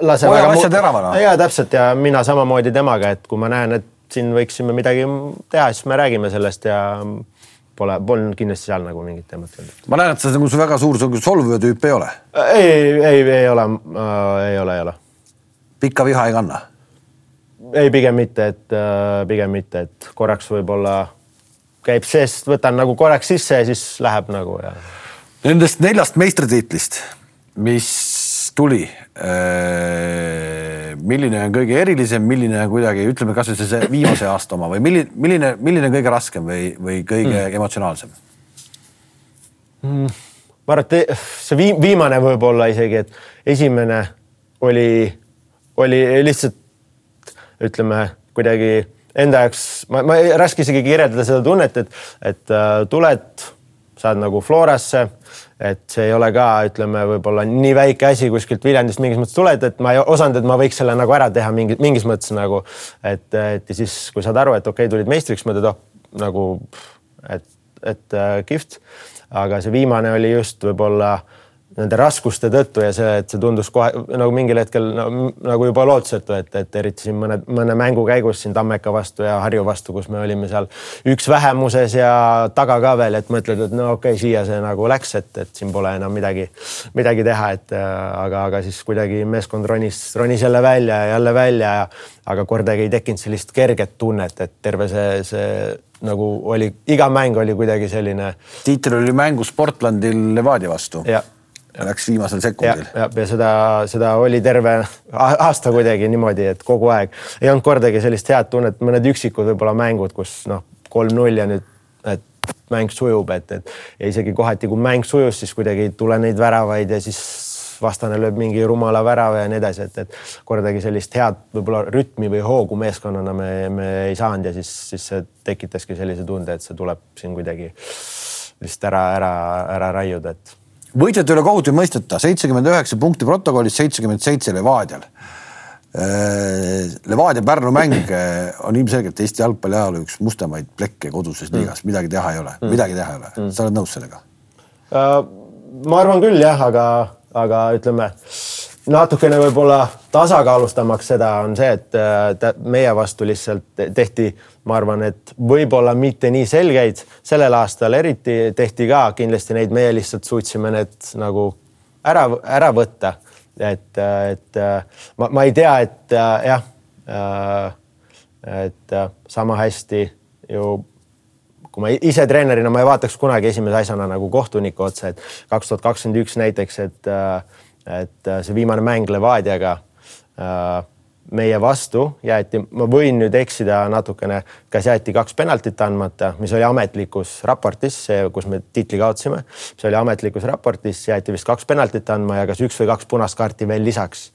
lase. hoiab asja teravana. ja täpselt ja mina samamoodi temaga, et kui ma näen, et siin võiksime midagi teha, siis me räägime sellest ja pole, polnud kindlasti seal nagu mingit teemat olnud. ma näen, et sa nagu väga suur solvuja tüüp ei ole. ei, ei, ei ole äh,, ei ole, ei ole. pikka viha ei kanna? ei, pigem mitte, et äh, pigem mitte, et korraks võib-olla käib seest, võtan nagu korraks sisse ja siis läheb nagu ja. Nendest neljast meistritiitlist, mis tuli äh, milline on kõige erilisem, milline on kuidagi, ütleme kasvõi see viimase aasta oma või milline, milline, milline on kõige raskem või, või kõige mm. emotsionaalsem mm.? ma arvan, et see viim, viimane võib-olla isegi, et esimene oli, oli lihtsalt ütleme kuidagi enda jaoks, ma, ma ei raske isegi kirjeldada seda tunnet, et, et äh, tuled, saad nagu Florasse et see ei ole ka, ütleme, võib-olla nii väike asi kuskilt Viljandist mingis mõttes tuled, et ma ei osanud, et ma võiks selle nagu ära teha mingi, mingis mõttes nagu, et, et ja siis, kui saad aru, et okei okay,, tulid meistriks, mõtled, oh nagu, et, et äh, kihvt. aga see viimane oli just võib-olla äh, nende raskuste tõttu ja see, et see tundus kohe nagu mingil hetkel nagu juba lootusetu, et, et eriti siin mõne, mõne mängu käigus siin Tammeka vastu ja Harju vastu, kus me olime seal üks vähemuses ja taga ka veel, et mõtled, et no okei okay,, siia see nagu läks, et, et siin pole enam midagi, midagi teha, et aga, aga siis kuidagi meeskond ronis, ronis jälle välja ja jälle välja ja aga kordagi ei tekkinud sellist kerget tunnet, et terve see, see nagu oli, iga mäng oli kuidagi selline. tiitel oli mängus Portlandil Levadia vastu. jah Läks viimasel sekundil. ja, ja seda, seda oli terve aasta kuidagi niimoodi, et kogu aeg ei olnud kordagi sellist head tunnet, mõned üksikud võib-olla mängud, kus noh, kolm-null ja nüüd, et mäng sujub, et, et ja isegi kohati, kui mäng sujus, siis kuidagi ei tule neid väravaid ja siis vastane lööb mingi rumala värava ja nii edasi, et, et kordagi sellist head võib-olla rütmi või hoogu meeskonnana me, me ei saanud ja siis, siis see tekitaski sellise tunde, et see tuleb siin kuidagi lihtsalt ära, ära, ära raiuda, et võitjate üle kohut ei mõisteta, seitsekümmend üheksa punkti protokollis, seitsekümmend seitse Levadial. Äh, Levadia Pärnu mäng äh, on ilmselgelt Eesti jalgpalli ajaloo üks mustemaid plekke koduses mm. liigas, midagi teha ei ole mm., midagi teha ei ole mm.. sa oled nõus sellega uh,? ma arvan küll jah, aga, aga ütleme natukene võib-olla tasakaalustamaks seda on see, et meie vastu lihtsalt tehti ma arvan, et võib-olla mitte nii selgeid, sellel aastal eriti tehti ka kindlasti neid, meie lihtsalt suutsime need nagu ära, ära võtta. et, et ma, ma ei tea, et jah, et sama hästi ju kui ma ise treenerina, ma ei vaataks kunagi esimese asjana nagu kohtuniku otsa, et kaks tuhat kakskümmend üks näiteks, et, et see viimane mäng Levadiaga meie vastu jäeti, ma võin nüüd eksida natukene, kas jäeti kaks penaltit andmata, mis oli ametlikus raportis, see, kus me tiitli kaotasime. see oli ametlikus raportis, jäeti vist kaks penaltit andma ja kas üks või kaks punast kaarti veel lisaks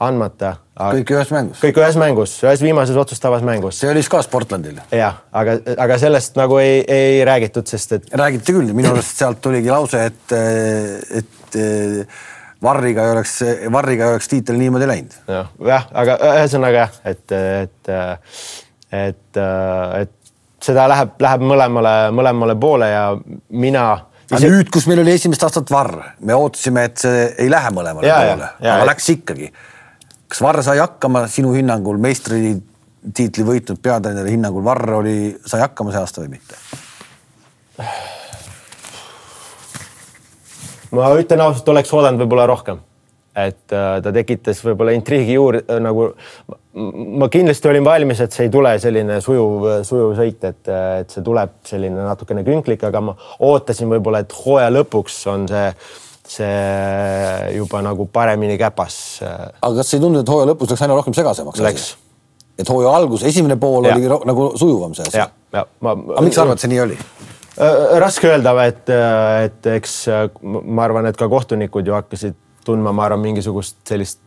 andmata. kõik ühes mängus? kõik ühes mängus, ühes viimases otsustavas mängus. see oli siis ka Sportlandil? jah, aga, aga sellest nagu ei, ei räägitud, sest et. räägiti küll, minu arust sealt tuligi lause, et, et Varriga ei oleks, Varriga ei oleks tiitel niimoodi läinud. jah, aga ühesõnaga jah, et, et, et, et seda läheb, läheb mõlemale, mõlemale poole ja mina ise.... aga nüüd, kus meil oli esimest aastat Varr, me ootasime, et see ei lähe mõlemale ja, poole, aga ja. läks ikkagi. kas Varr sai hakkama sinu hinnangul meistritiitli võitnud peatreeneri hinnangul, Varr oli, sai hakkama see aasta või mitte? Ma ütlen ausalt, oleks oodanud võib-olla rohkem. et äh, ta tekitas võib-olla intriigi juurde äh, nagu ma kindlasti olin valmis, et see ei tule selline sujuv, sujuv sõit, et, et see tuleb selline natukene künklik, aga ma ootasin võib-olla, et hooaja lõpuks on see see juba nagu paremini käpas. aga kas ei tundu, et hooaja lõpus läks aina rohkem segasemaks? Läks. et hooaja algus, esimene pool ja. oli nagu sujuvam see asi? aga miks sa arvad, see nii oli? Äh, raske öelda, et, et eks ma arvan, et ka kohtunikud ju hakkasid tundma, ma arvan, mingisugust sellist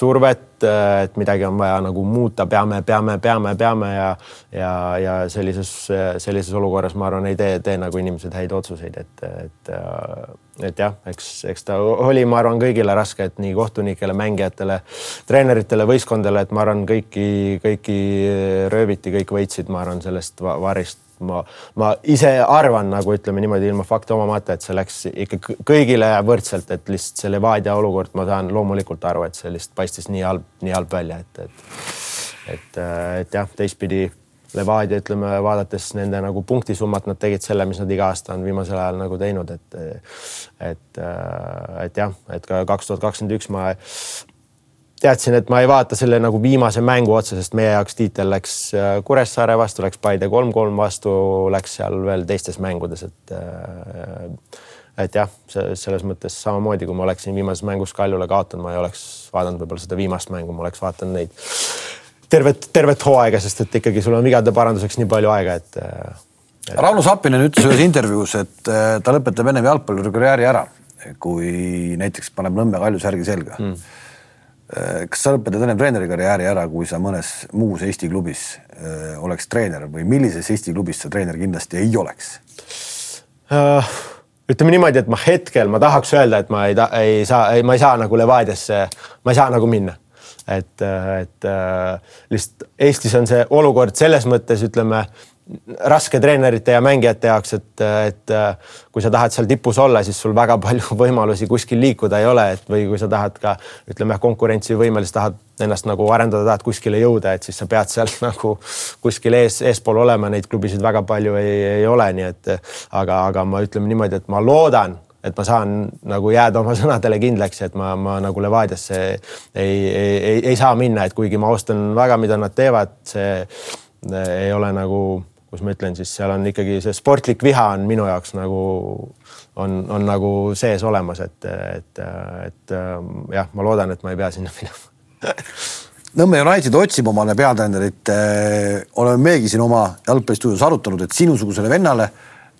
survet, et midagi on vaja nagu muuta, peame, peame, peame, peame ja ja, ja sellises, sellises olukorras ma arvan, ei tee, tee nagu inimesed häid otsuseid, et, et et jah, eks, eks ta oli, ma arvan, kõigile raske, et nii kohtunikele, mängijatele, treeneritele, võistkondadele, et ma arvan, kõiki, kõiki rööviti, kõik võitsid, ma arvan, sellest varist ma, ma ise arvan nagu ütleme niimoodi ilma fakte omamata, et see läks ikka kõigile võrdselt, et lihtsalt see Levadia olukord, ma saan loomulikult aru, et see lihtsalt paistis nii halb, nii halb välja, et, et et, et jah, teistpidi Levadia, ütleme, vaadates nende nagu punktisummat, nad tegid selle, mis nad iga aasta on viimasel ajal nagu teinud, et et, et jah, et ka kaks tuhat kakskümmend üks ma teadsin, et ma ei vaata selle nagu viimase mängu otsa, sest meie jaoks tiitel läks äh, Kuressaare vastu, läks Paide kolm-kolm vastu, läks seal veel teistes mängudes, et äh, et jah, selles mõttes samamoodi, kui ma oleksin viimases mängus Kaljule kaotanud, ma ei oleks vaadanud võib-olla seda viimast mängu, ma oleks vaadanud neid tervet, tervet hooaega, sest et ikkagi sul on vigade paranduseks nii palju aega, et, äh, et.... Rauno Sappinen ütles ühes intervjuus, et ta lõpetab ennem jalgpallurikarjääri ära, kui näiteks paneb Nõmme Kalju särgi selga. Mm kas sa lõpetad enne treeneri karjääri ära, kui sa mõnes muus Eesti klubis öö, äh, oleks treener või millises Eesti klubis sa treener kindlasti ei oleks uh,? ütleme niimoodi, et ma hetkel ma tahaks öelda, et ma ei, ei saa, ma ei saa nagu Levadiasse, ma ei saa nagu minna. et, et lihtsalt Eestis on see olukord selles mõttes, ütleme raske treenerite ja mängijate jaoks, et, et kui sa tahad seal tipus olla, siis sul väga palju võimalusi kuskil liikuda ei ole, et või kui sa tahad ka ütleme konkurentsivõimelis tahad ennast nagu arendada, tahad kuskile jõuda, et siis sa pead seal nagu kuskil ees, eespool olema, neid klubisid väga palju ei, ei ole, nii et aga, aga ma ütleme niimoodi, et ma loodan, et ma saan nagu jääda oma sõnadele kindlaks, et ma, ma nagu Levadiasse ei, ei, ei, ei saa minna, et kuigi ma austan väga, mida nad teevad, see ei ole nagu kus ma ütlen, siis seal on ikkagi see sportlik viha on minu jaoks nagu on, on nagu sees olemas, et, et, et jah, ma loodan, et ma ei pea sinna minema Nõmme United otsib omale peatreenerit. oleme meiegi siin oma jalgpallistuudios arutanud, et sinusugusele vennale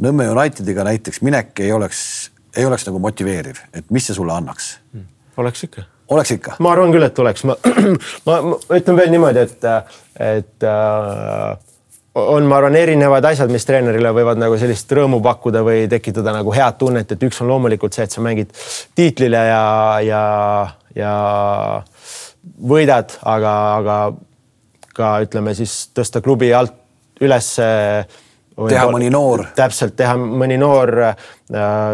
Nõmme Unitediga näiteks minek ei oleks, ei oleks nagu motiveeriv, et mis see sulle annaks? oleks ikka. oleks ikka? ma arvan küll, et oleks, ma, ma, ma ütlen veel niimoodi, et, et äh, on, ma arvan, erinevad asjad, mis treenerile võivad nagu sellist rõõmu pakkuda või tekitada nagu head tunnet, et üks on loomulikult see, et sa mängid tiitlile ja, ja, ja võidad, aga, aga ka ütleme siis tõsta klubi alt ülesse. teha mõni noor. täpselt, teha mõni noor, äh,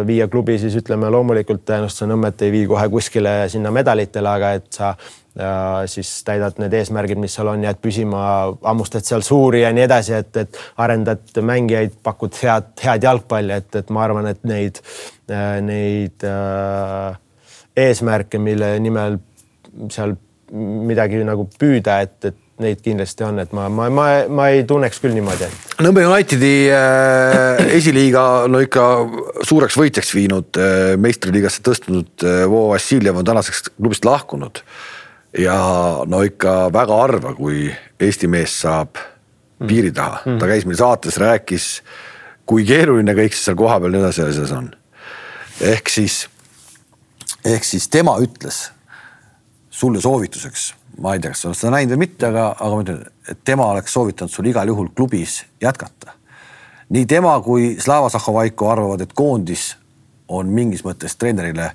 viia klubi siis ütleme loomulikult tõenäoliselt sa Nõmmet ei vii kohe kuskile sinna medalitele, aga et sa siis täidad need eesmärgid, mis seal on, jääd püsima, hammustad seal suuri ja nii edasi, et, et arendad mängijaid, pakud head, head jalgpalli, et, et ma arvan, et neid, neid äh, eesmärke, mille nimel seal midagi nagu püüda, et, et neid kindlasti on, et ma, ma, ma, ma ei tunneks küll niimoodi. Nõmme Unitedi äh, esiliiga no ikka suureks võitjaks viinud äh,, meistriliigasse tõstnud äh, Vo Vassiljev on tänaseks klubist lahkunud ja no ikka väga harva, kui Eesti mees saab mm. piiri taha mm., ta käis meil saates, rääkis, kui keeruline kõik seal kohapeal nii edasi asjas on. ehk siis, ehk siis tema ütles sulle soovituseks, ma ei tea, kas sa oled seda näinud või mitte, aga, aga ma ütlen, et tema oleks soovitanud sul igal juhul klubis jätkata. nii tema kui Slava Zahhovaiko arvavad, et koondis on mingis mõttes treenerile,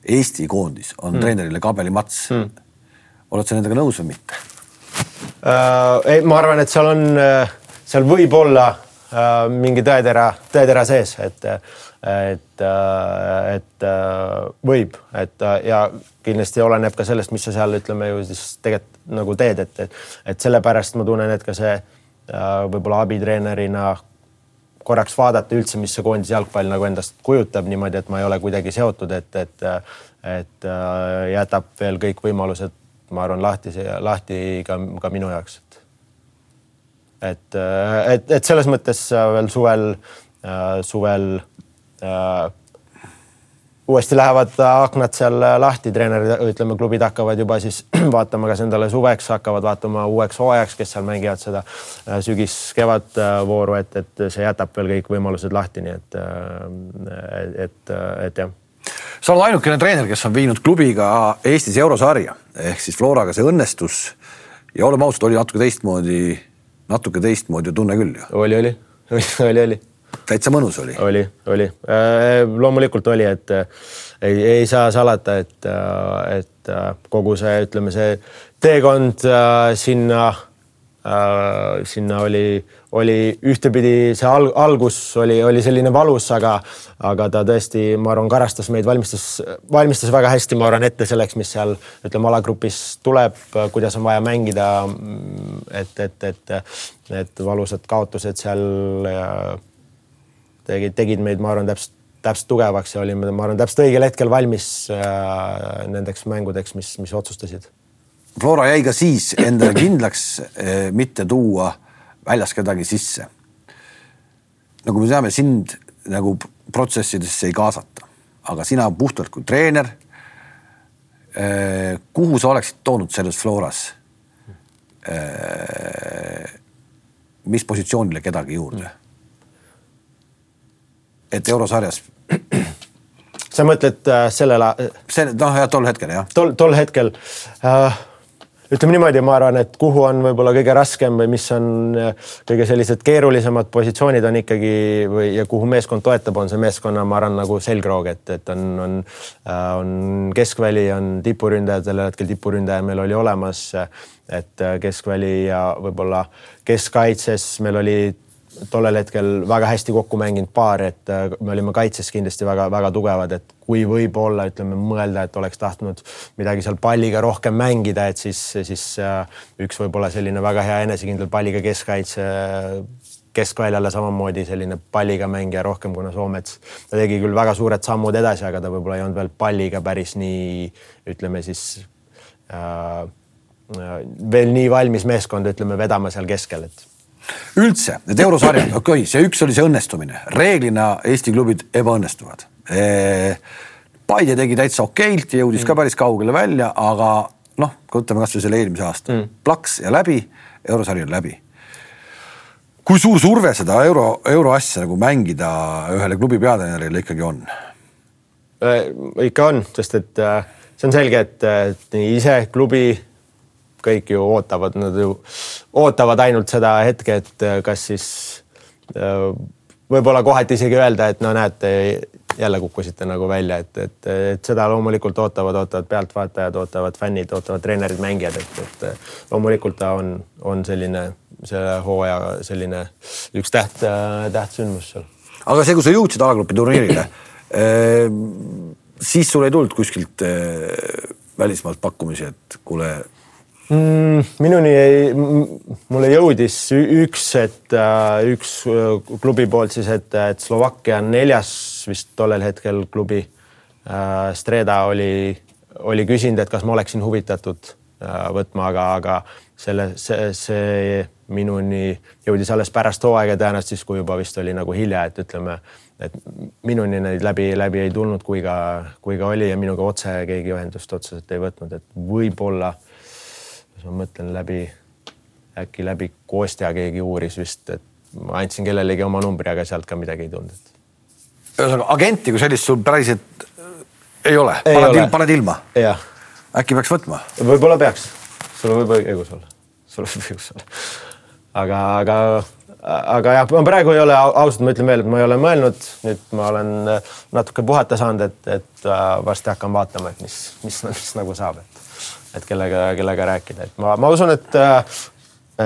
Eesti koondis on mm. treenerile kabelimats mm oled sa nendega nõus või mitte äh,? ei, ma arvan, et seal on, äh, seal võib olla äh, mingi tõetera, tõetera sees, et, et, äh, et äh, võib, et ja kindlasti oleneb ka sellest, mis sa seal ütleme ju siis tegelikult nagu teed, et, et, et sellepärast ma tunnen, et ka see võib-olla abitreenerina korraks vaadata üldse, mis see koondise jalgpall nagu endast kujutab niimoodi, et ma ei ole kuidagi seotud, et, et, et jätab veel kõik võimalused ma arvan, lahti, lahti ka, ka minu jaoks, et et, et, et selles mõttes veel suvel, suvel äh, uuesti lähevad aknad seal lahti, treenerid, ütleme, klubid hakkavad juba siis vaatama, kas endale suveks hakkavad vaatama uueks hooajaks, kes seal mängivad seda sügis-kevad vooru, et, et see jätab veel kõik võimalused lahti, nii et, et, et, et jah sa oled ainukene treener, kes on viinud klubiga Eestis eurosarja ehk siis Floraga see õnnestus ja oleme ausad, oli natuke teistmoodi, natuke teistmoodi tunne küll ju. oli, oli, oli, oli. täitsa mõnus oli. oli, oli äh,, loomulikult oli, et äh, ei, ei saa salata, et äh,, et äh, kogu see, ütleme, see teekond äh, sinna äh,, sinna oli äh, oli ühtepidi see al algus oli, oli selline valus, aga, aga ta tõesti, ma arvan, karastas meid, valmistas, valmistas väga hästi, ma arvan, ette selleks, mis seal ütleme alagrupis tuleb, kuidas on vaja mängida. et, et, et need valusad kaotused seal tegid, tegid meid, ma arvan, täpselt täpselt tugevaks ja olime, ma arvan, täpselt õigel hetkel valmis äh, nendeks mängudeks, mis, mis otsustasid. Flora jäi ka siis endale kindlaks äh, mitte tuua äh, väljas kedagi sisse. nagu me teame, sind nagu protsessidesse ei kaasata, aga sina puhtalt kui treener. Eh, kuhu sa oleksid toonud selles Floras? Eh, mis positsioonile kedagi juurde? et eurosarjas. sa mõtled äh, sellele? see, noh jah, tol hetkel jah. tol, tol hetkel äh, ütleme niimoodi, ma arvan, et kuhu on võib-olla kõige raskem või mis on äh, kõige sellised keerulisemad positsioonid on ikkagi või ja kuhu meeskond toetab, on see meeskonna, ma arvan, nagu selgroog, et, et on, on, äh, on keskväli, on tipuründajad, sellel hetkel tipuründaja meil oli olemas. et äh, keskväli ja võib-olla keskkaitses meil oli tollel hetkel väga hästi kokku mänginud paar, et äh, me olime kaitses kindlasti väga-väga tugevad, et kui võib-olla ütleme mõelda, et oleks tahtnud midagi seal palliga rohkem mängida, et siis, siis äh, üks võib-olla selline väga hea enesekindel palliga keskkaitse keskväljale samamoodi selline palliga mängija rohkem, kuna Soomets, ta tegi küll väga suured sammud edasi, aga ta võib-olla ei olnud veel palliga päris nii, ütleme siis äh, veel nii valmis meeskonda, ütleme, vedama seal keskel, et üldse need eurosarjad, okei okay,, see üks oli see õnnestumine, reeglina Eesti klubid ebaõnnestuvad. Paide tegi täitsa okeilt ja jõudis mm. ka päris kaugele välja, aga noh, võtame kasvõi selle eelmise aasta mm., plaks ja läbi, eurosari on läbi. kui suur surve seda euro, euroasja nagu mängida ühele klubi peatreenerile ikkagi on? Äh, ikka on, sest et äh, see on selge, et nii ise klubi kõik ju ootavad, nad ju ootavad ainult seda hetke, et äh, kas siis äh, võib-olla kohati isegi öelda, et no näete, jälle kukkusite nagu välja, et, et, et seda loomulikult ootavad, ootavad pealtvaatajad, ootavad fännid, ootavad treenerid, mängijad, et, et loomulikult ta on, on selline selle hooaja selline üks täht, tähtsündmus seal. aga see, kui sa jõudsid alagrupi turniirile siis sul ei tulnud kuskilt välismaalt pakkumisi, et kuule mm,? minuni ei, mulle jõudis üks, et äh, üks äh, klubi poolt siis, et, et Slovakkia neljas vist tollel hetkel klubi. Äh, Streda oli, oli küsinud, et kas ma oleksin huvitatud võtma, aga, aga selle, see, see minuni jõudis alles pärast hooaega tõenäoliselt siis, kui juba vist oli nagu hilja, et ütleme, et minuni neid läbi, läbi ei tulnud, kui ka, kui ka oli ja minuga otse keegi ühendust otseselt ei võtnud, et võib-olla äh, kas ma mõtlen läbi, äkki läbi Kostja keegi uuris vist, et ma andsin kellelegi oma numbri, aga sealt ka midagi ei tulnud. ühesõnaga agenti kui sellist sul päriselt ei ole, paned, paned ilma? äkki peaks võtma? võib-olla peaks, sul võib õigus olla, sul võib õigus olla. aga, aga, aga jah, ma praegu ei ole, ausalt ma ütlen veel, et ma ei ole mõelnud, nüüd ma olen natuke puhata saanud, et, et äh, varsti hakkan vaatama, et mis, mis, mis nagu saab, et, kellega, kellega rääkida, et ma, ma usun, et, äh,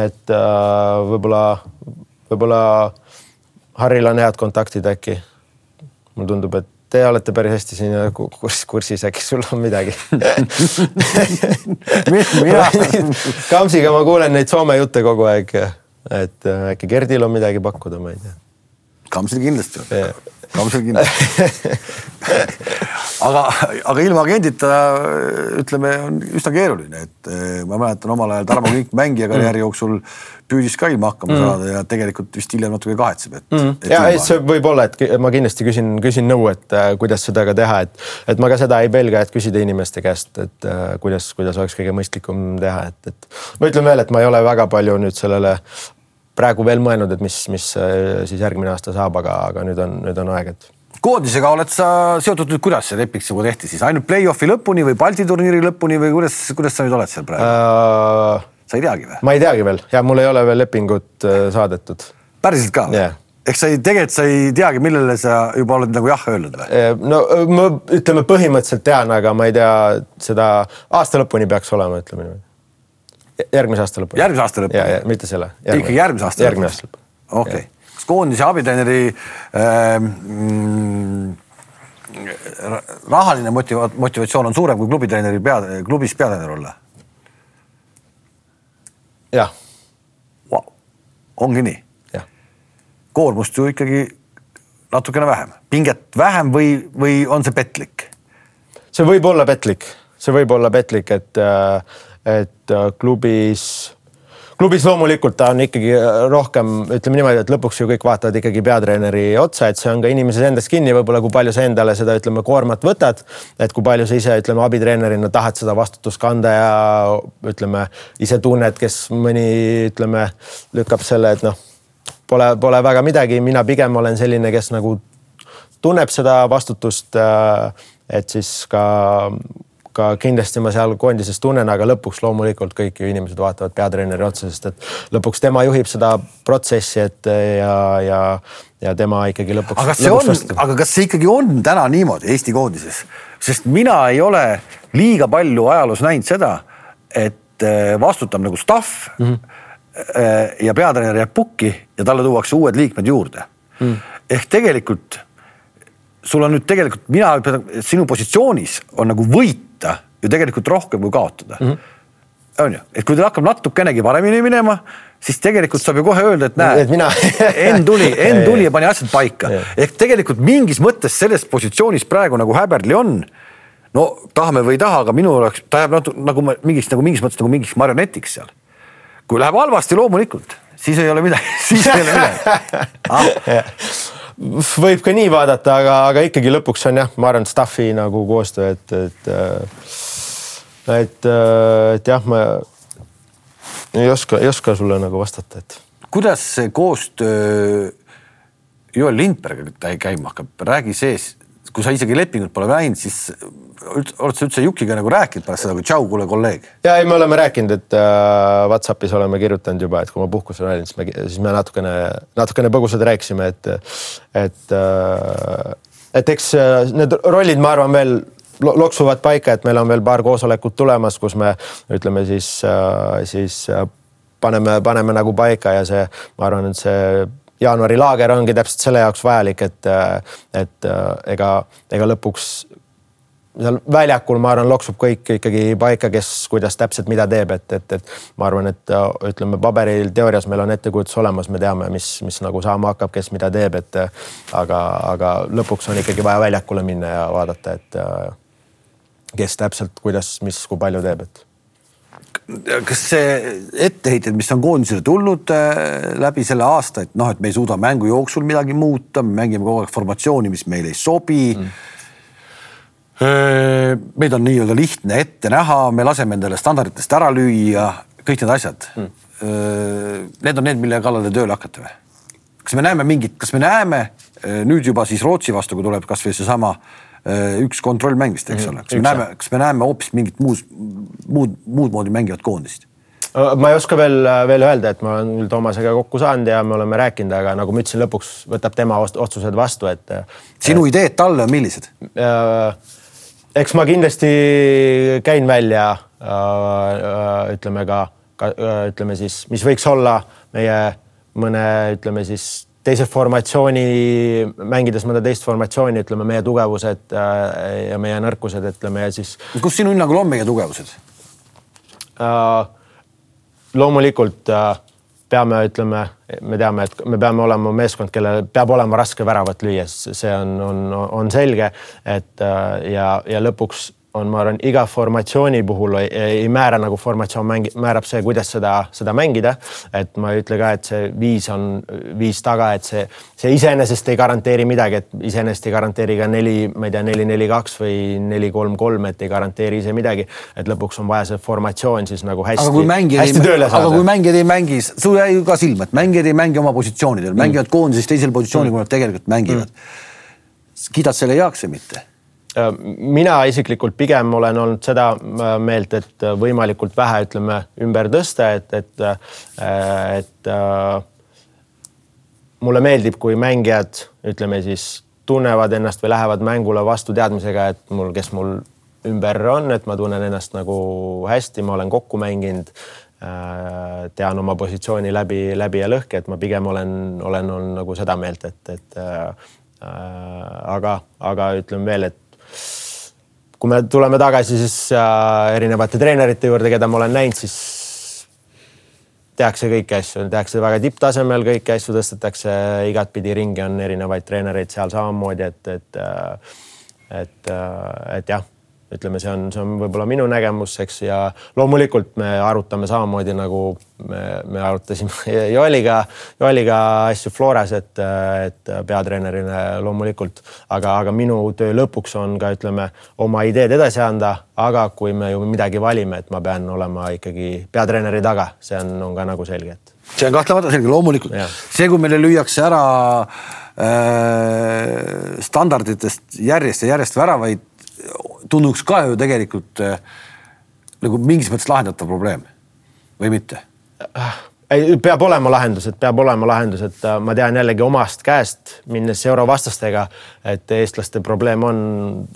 et äh, võib-olla, võib-olla Harril on head kontaktid äkki. mulle tundub, et te olete päris hästi siin kurs, kursis, äkki sul on midagi Kamsiga ma kuulen neid Soome jutte kogu aeg, et äh, äkki Gerdil on midagi pakkuda, ma ei tea. Kamsil kindlasti on. Kamsil kindlasti aga, aga ilma agendita ütleme, on üsna keeruline, et äh, ma mäletan omal ajal Tarmo Kink mängija karjääri jooksul püüdis ka ilma hakkama mm. saada ja tegelikult vist hiljem natuke kahetseb, et mm.. ja ei, see võib olla, et ma kindlasti küsin, küsin nõu, et äh, kuidas seda ka teha, et, et ma ka seda ei pelga, et küsida inimeste käest, et äh, kuidas, kuidas oleks kõige mõistlikum teha, et, et ma ütlen veel, et ma ei ole väga palju nüüd sellele praegu veel mõelnud, et mis, mis äh, siis järgmine aasta saab, aga, aga nüüd on, nüüd on aeg, et koondisega oled sa seotud nüüd, kuidas see leping sinuga tehti siis ainult play-off'i lõpuni või Balti turniiri lõpuni või kuidas, kuidas sa nüüd oled seal praegu uh,? sa ei teagi või? ma ei teagi veel ja mul ei ole veel lepingut äh, saadetud. päriselt ka yeah.? ehk sa ei, tegelikult sa ei teagi, millele sa juba oled nagu jah öelnud või? No ma ütleme, põhimõtteliselt tean, aga ma ei tea seda aasta lõpuni peaks olema, ütleme niimoodi. Järgmise aasta lõpuni. järgmise aasta lõpuni? ja, ja mitte selle. ikkagi järgmise aasta lõpuni? järgmine aasta lõpuni. okei okay., kas koondise abitreeneri mm, rahaline motiva-, motivatsioon on suurem kui klubitreeneri pea, klubis peatreener olla? jah wow.. ongi nii? koormust ju ikkagi natukene vähem, pinget vähem või, või on see petlik? see võib olla petlik, see võib olla petlik, et, et klubis klubis loomulikult ta on ikkagi äh, rohkem, ütleme niimoodi, et lõpuks ju kõik vaatavad ikkagi peatreeneri otsa, et see on ka inimeses endas kinni, võib-olla kui palju sa endale seda, ütleme, koormat võtad. et kui palju sa ise, ütleme, abitreenerina tahad seda vastutust kanda ja ütleme, ise tunned, kes mõni, ütleme, lükkab selle, et noh, pole, pole väga midagi, mina pigem olen selline, kes nagu tunneb seda vastutust. Äh, et siis ka ka kindlasti ma seal koondises tunnen, aga lõpuks loomulikult kõik ju inimesed vaatavad peatreeneri otsa, sest et lõpuks tema juhib seda protsessi, et ja, ja, ja tema ikkagi lõpuks. aga kas see on, aga kas see ikkagi on täna niimoodi Eesti koondises, sest mina ei ole liiga palju ajaloos näinud seda, et eh, vastutab nagu staff mm. -hmm ja peatreener jääb pukki ja talle tuuakse uued liikmed juurde mm.. ehk tegelikult sul on nüüd tegelikult, mina sinu positsioonis on nagu võit võita ju tegelikult rohkem kui kaotada mm. -hmm on ju, et kui teil hakkab natukenegi paremini minema, siis tegelikult saab ju kohe öelda, et näe, mina Enn tuli, Enn tuli ja pani asjad paika. ehk tegelikult mingis mõttes selles positsioonis praegu nagu Häberli on. no tahame või ei taha, aga minul oleks, ta jääb natuke nagu mingiks nagu mingis mõttes nagu mingiks marionetiks seal. kui läheb halvasti, loomulikult, siis ei ole midagi, siis ei ole midagi ah võib ka nii vaadata, aga, aga ikkagi lõpuks on jah, ma arvan, staff'i nagu koostöö, et, et, et, et jah, ma ei oska, ei oska sulle nagu vastata, et. kuidas see koostöö Joel Lindbergiga käima hakkab, räägi sees, kui sa isegi lepingut pole näinud, siis oled sa üldse Jukiga nagu rääkinud pärast seda, kui tšau, kuule kolleeg? ja ei, me oleme rääkinud, et äh, Whatsappis oleme kirjutanud juba, et kui ma puhkusel olin, siis me, siis me natukene, natukene põgusalt rääkisime, et, et äh,, et eks äh, need rollid, ma arvan, veel loksuvad paika, et meil on veel paar koosolekut tulemas, kus me ütleme siis äh,, siis äh, paneme, paneme nagu paika ja see, ma arvan, et see jaanuari laager ongi täpselt selle jaoks vajalik, et, äh, et äh, ega, ega lõpuks seal väljakul, ma arvan, loksub kõik ikkagi paika, kes, kuidas täpselt mida teeb, et, et, et ma arvan, et ütleme paberil, teoorias meil on ettekujutus olemas, me teame, mis, mis nagu saama hakkab, kes mida teeb, et aga, aga lõpuks on ikkagi vaja väljakule minna ja vaadata, et kes täpselt, kuidas, mis, kui palju teeb, et kas see etteheited, mis on koondisele tulnud äh, läbi selle aasta, et noh, et me ei suuda mängu jooksul midagi muuta, me mängime kogu aeg formatsiooni, mis meile ei sobi. Mm. Meid on nii-öelda lihtne ette näha, me laseme endale standarditest ära lüüa, kõik need asjad. Mm.. Need on need, mille kallale tööle hakata või? kas me näeme mingit, kas me näeme nüüd juba siis Rootsi vastu, kui tuleb kasvõi seesama üks kontrollmäng vist, eks mm, ole, kas me näeme, kas me näeme hoopis mingit muus, muud, muud moodi mängivat koondist? ma ei oska veel, veel öelda, et ma olen küll Toomasega kokku saanud ja me oleme rääkinud, aga nagu ma ütlesin, lõpuks võtab tema otsused vastu, et. sinu ideed talle on millised äh,? eks ma kindlasti käin välja äh, ütleme ka, ka, ütleme siis, mis võiks olla meie mõne, ütleme siis teise formatsiooni, mängides mõnda teist formatsiooni, ütleme meie tugevused äh, ja meie nõrkused, ütleme ja siis. kus sinu hinnangul on meie tugevused äh,? loomulikult äh, peame, ütleme, me teame, et me peame olema meeskond, kellel peab olema raske väravat lüüa, see on, on, on selge, et äh, ja, ja lõpuks on, ma arvan, iga formatsiooni puhul ei, ei määra nagu formatsioon mängi-, määrab see, kuidas seda, seda mängida. et ma ei ütle ka, et see viis on viis taga, et see, see iseenesest ei garanteeri midagi, et iseenesest ei garanteeri ka neli, ma ei tea, neli, neli, kaks või neli, kolm, kolm, et ei garanteeri ise midagi. et lõpuks on vaja see formatsioon siis nagu hästi, hästi ei, tööle saada. aga kui mängijad ei mängi, sul jäi ju ka silma, et mängijad ei mängi oma positsioonidel mm., mängivad koondises teisel positsioonil mm., kui nad tegelikult mängivad mm.. kiidad selle heaks või mitte? Äh, mina isiklikult pigem olen olnud seda äh, meelt, et äh, võimalikult vähe, ütleme, ümber tõsta, et, et, et mulle meeldib, kui mängijad, ütleme siis tunnevad ennast või lähevad mängule vastu teadmisega, et mul, kes mul ümber on, et ma tunnen ennast nagu hästi, ma olen kokku mänginud tean oma positsiooni läbi, läbi ja lõhki, et ma pigem olen, olen olnud nagu seda meelt, et, et äh, aga, aga ütleme veel, et kui me tuleme tagasi siis äh, erinevate treenerite juurde, keda ma olen näinud, siis tehakse kõiki asju, tehakse väga tipptasemel kõiki asju, tõstetakse igatpidi ringi, on erinevaid treenereid seal samamoodi, et, et, äh, et, äh, et jah ütleme, see on, see on võib-olla minu nägemus, eks, ja loomulikult me arutame samamoodi nagu me, me arutasime Joeliga, Joeliga asju Floras, et, et peatreenerina loomulikult, aga, aga minu töö lõpuks on ka ütleme oma ideed edasi anda, aga kui me ju midagi valime, et ma pean olema ikkagi peatreeneri taga, see on, on ka nagu selge, et. see on kahtlemata selge, loomulikult see, kui meile lüüakse ära äh, standarditest järjest ja järjest väravaid tunduks ka ju tegelikult äh, nagu mingis mõttes lahendatav probleem või mitte? ei, peab olema lahendused, peab olema lahendused, ma tean jällegi omast käest, minnes eurovastastega, et eestlaste probleem on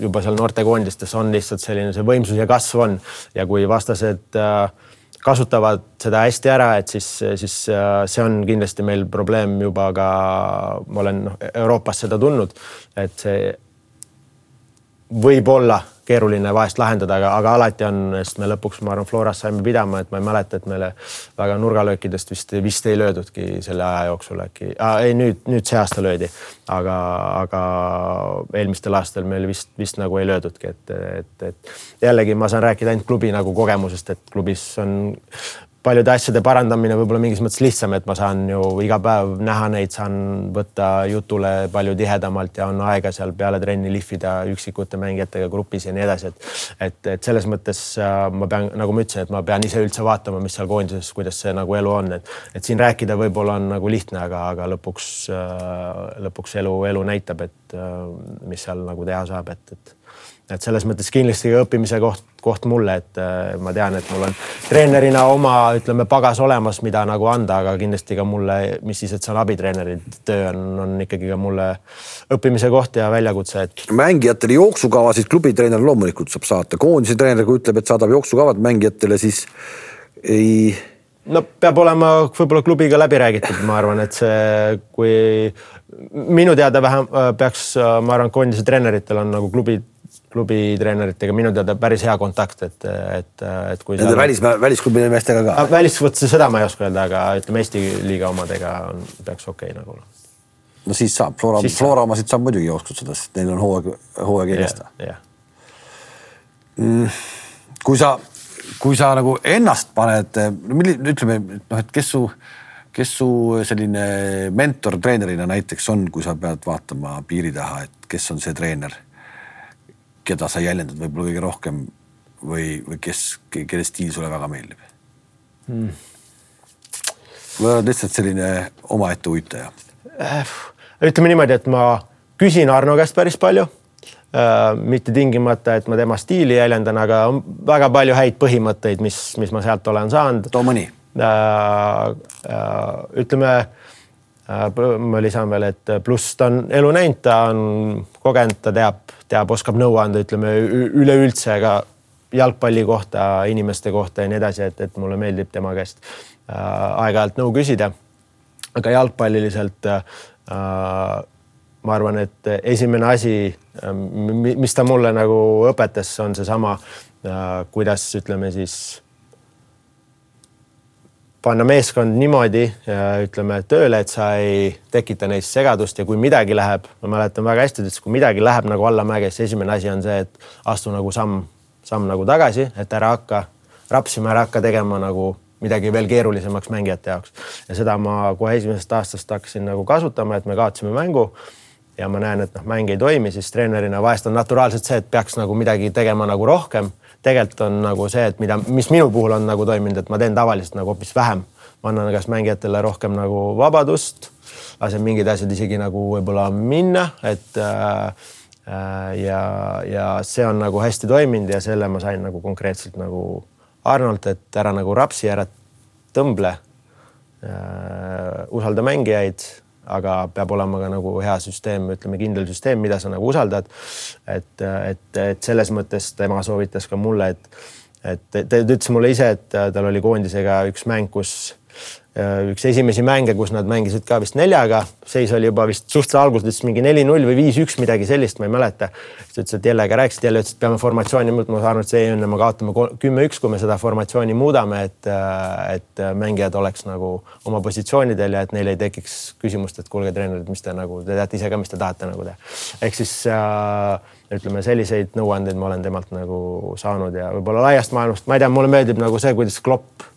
juba seal noortekoondistes on lihtsalt selline see võimsus ja kasv on ja kui vastased äh, kasutavad seda hästi ära, et siis, siis see on kindlasti meil probleem juba ka, ma olen noh, Euroopas seda tundnud, et see võib-olla keeruline vahest lahendada, aga, aga alati on, sest me lõpuks, ma arvan, Floras saime pidama, et ma ei mäleta, et meile väga nurgalöökidest vist, vist ei löödudki selle aja jooksul äkki ah,. ei, nüüd, nüüd see aasta löödi, aga, aga eelmistel aastatel meil vist, vist nagu ei löödudki, et, et, et jällegi ma saan rääkida ainult klubi nagu kogemusest, et klubis on paljude asjade parandamine võib-olla mingis mõttes lihtsam, et ma saan ju iga päev näha neid, saan võtta jutule palju tihedamalt ja on aega seal peale trenni lihvida üksikute mängijatega grupis ja nii edasi, et et, et selles mõttes äh, ma pean, nagu ma ütlesin, et ma pean ise üldse vaatama, mis seal koondises, kuidas see nagu elu on, et et siin rääkida võib-olla on nagu lihtne, aga, aga lõpuks, äh, lõpuks elu, elu näitab, et äh, mis seal nagu teha saab, et, et et selles mõttes kindlasti õppimise koht, koht mulle, et äh, ma tean, et mul on treenerina oma, ütleme, pagas olemas, mida nagu anda, aga kindlasti ka mulle, mis siis, et see on abitreeneri töö on, on ikkagi ka mulle õppimise koht ja väljakutse, et. mängijatele jooksukavasid klubitreener loomulikult saab saata, koondise treener, kui ütleb, et saadab jooksukavad mängijatele, siis ei no peab olema võib-olla klubiga läbi räägitud, ma arvan, et see, kui minu teada vähem peaks, ma arvan, koondise treeneritel on nagu klubi klubi treeneritega minu teada päris hea kontakt, et, et, et kui. Nende välis, välisklubi meestega ka? välisvõttes seda ma ei oska öelda, aga ütleme Eesti liiga omadega on, peaks okei okay, nagu no siis saab, Flora, Flora omasid saab muidugi jooksutada, sest neil on hooaeg, hooaeg eest yeah,. Mm, kui sa, kui sa nagu ennast paned, ütleme noh, et kes su, kes su selline mentor treenerina näiteks on, kui sa pead vaatama piiri taha, et kes on see treener keda sa jäljendad võib-olla kõige rohkem või, või kes, kelle stiil sulle väga meeldib mm.? või oled lihtsalt selline omaette uitaja? Äh, ütleme niimoodi, et ma küsin Arno käest päris palju äh,. mitte tingimata, et ma tema stiili jäljendan, aga on väga palju häid põhimõtteid, mis, mis ma sealt olen saanud. too mõni ütleme äh,, ma lisan veel, et pluss ta on elu näinud, ta on kogenud, ta teab, teab, oskab nõu anda, ütleme üleüldse ka jalgpalli kohta, inimeste kohta ja nii edasi, et, et mulle meeldib tema käest äh, aeg-ajalt nõu küsida. aga jalgpalliliselt äh, ma arvan, et esimene asi, äh, mis ta mulle nagu õpetas, on seesama äh,, kuidas ütleme siis panna meeskond niimoodi ütleme tööle, et sa ei tekita neis segadust ja kui midagi läheb, ma mäletan väga hästi, ta ütles, kui midagi läheb nagu allamäge, siis esimene asi on see, et astu nagu samm samm nagu tagasi, et ära hakka rapsima, ära hakka tegema nagu midagi veel keerulisemaks mängijate jaoks. ja seda ma kohe esimesest aastast hakkasin nagu kasutama, et me kaotasime mängu ja ma näen, et noh, mäng ei toimi, siis treenerina vahest on naturaalselt see, et peaks nagu midagi tegema nagu rohkem. Tegelikult on nagu see, et mida, mis minu puhul on nagu toiminud, et ma teen tavaliselt nagu hoopis vähem. ma annan kas mängijatele rohkem nagu vabadust, lasen mingid asjad isegi nagu võib-olla minna, et äh, Äh, ja, ja see on nagu hästi toiminud ja selle ma sain nagu konkreetselt nagu Arnold, et ära nagu rapsi, ära tõmble äh,. usalda mängijaid, aga peab olema ka nagu hea süsteem, ütleme kindel süsteem, mida sa nagu usaldad. et, et, et selles mõttes tema soovitas ka mulle, et, et ta ütles mulle ise, et tal oli koondisega üks mäng, kus üks esimesi mänge, kus nad mängisid ka vist neljaga, seis oli juba vist suhteliselt alguses ütles mingi neli-null või viis-üks, midagi sellist, ma ei mäleta. siis ütles, et Jellega rääkisid, jälle ütles, et peame formatsiooni muutma, ma arvan, et see ei õnne, me kaotame kümme-üks, kui me seda formatsiooni muudame, et, äh, et mängijad oleks nagu oma positsioonidel ja et neil ei tekiks küsimust, et kuulge, treenerid, mis te nagu, te teate ise ka, mis te tahate nagu teha. ehk siis äh, ütleme, selliseid nõuandeid ma olen temalt nagu saanud ja võib-olla laiast maailmast, ma ei tea, mulle meeldib nagu see, kuidas Klopp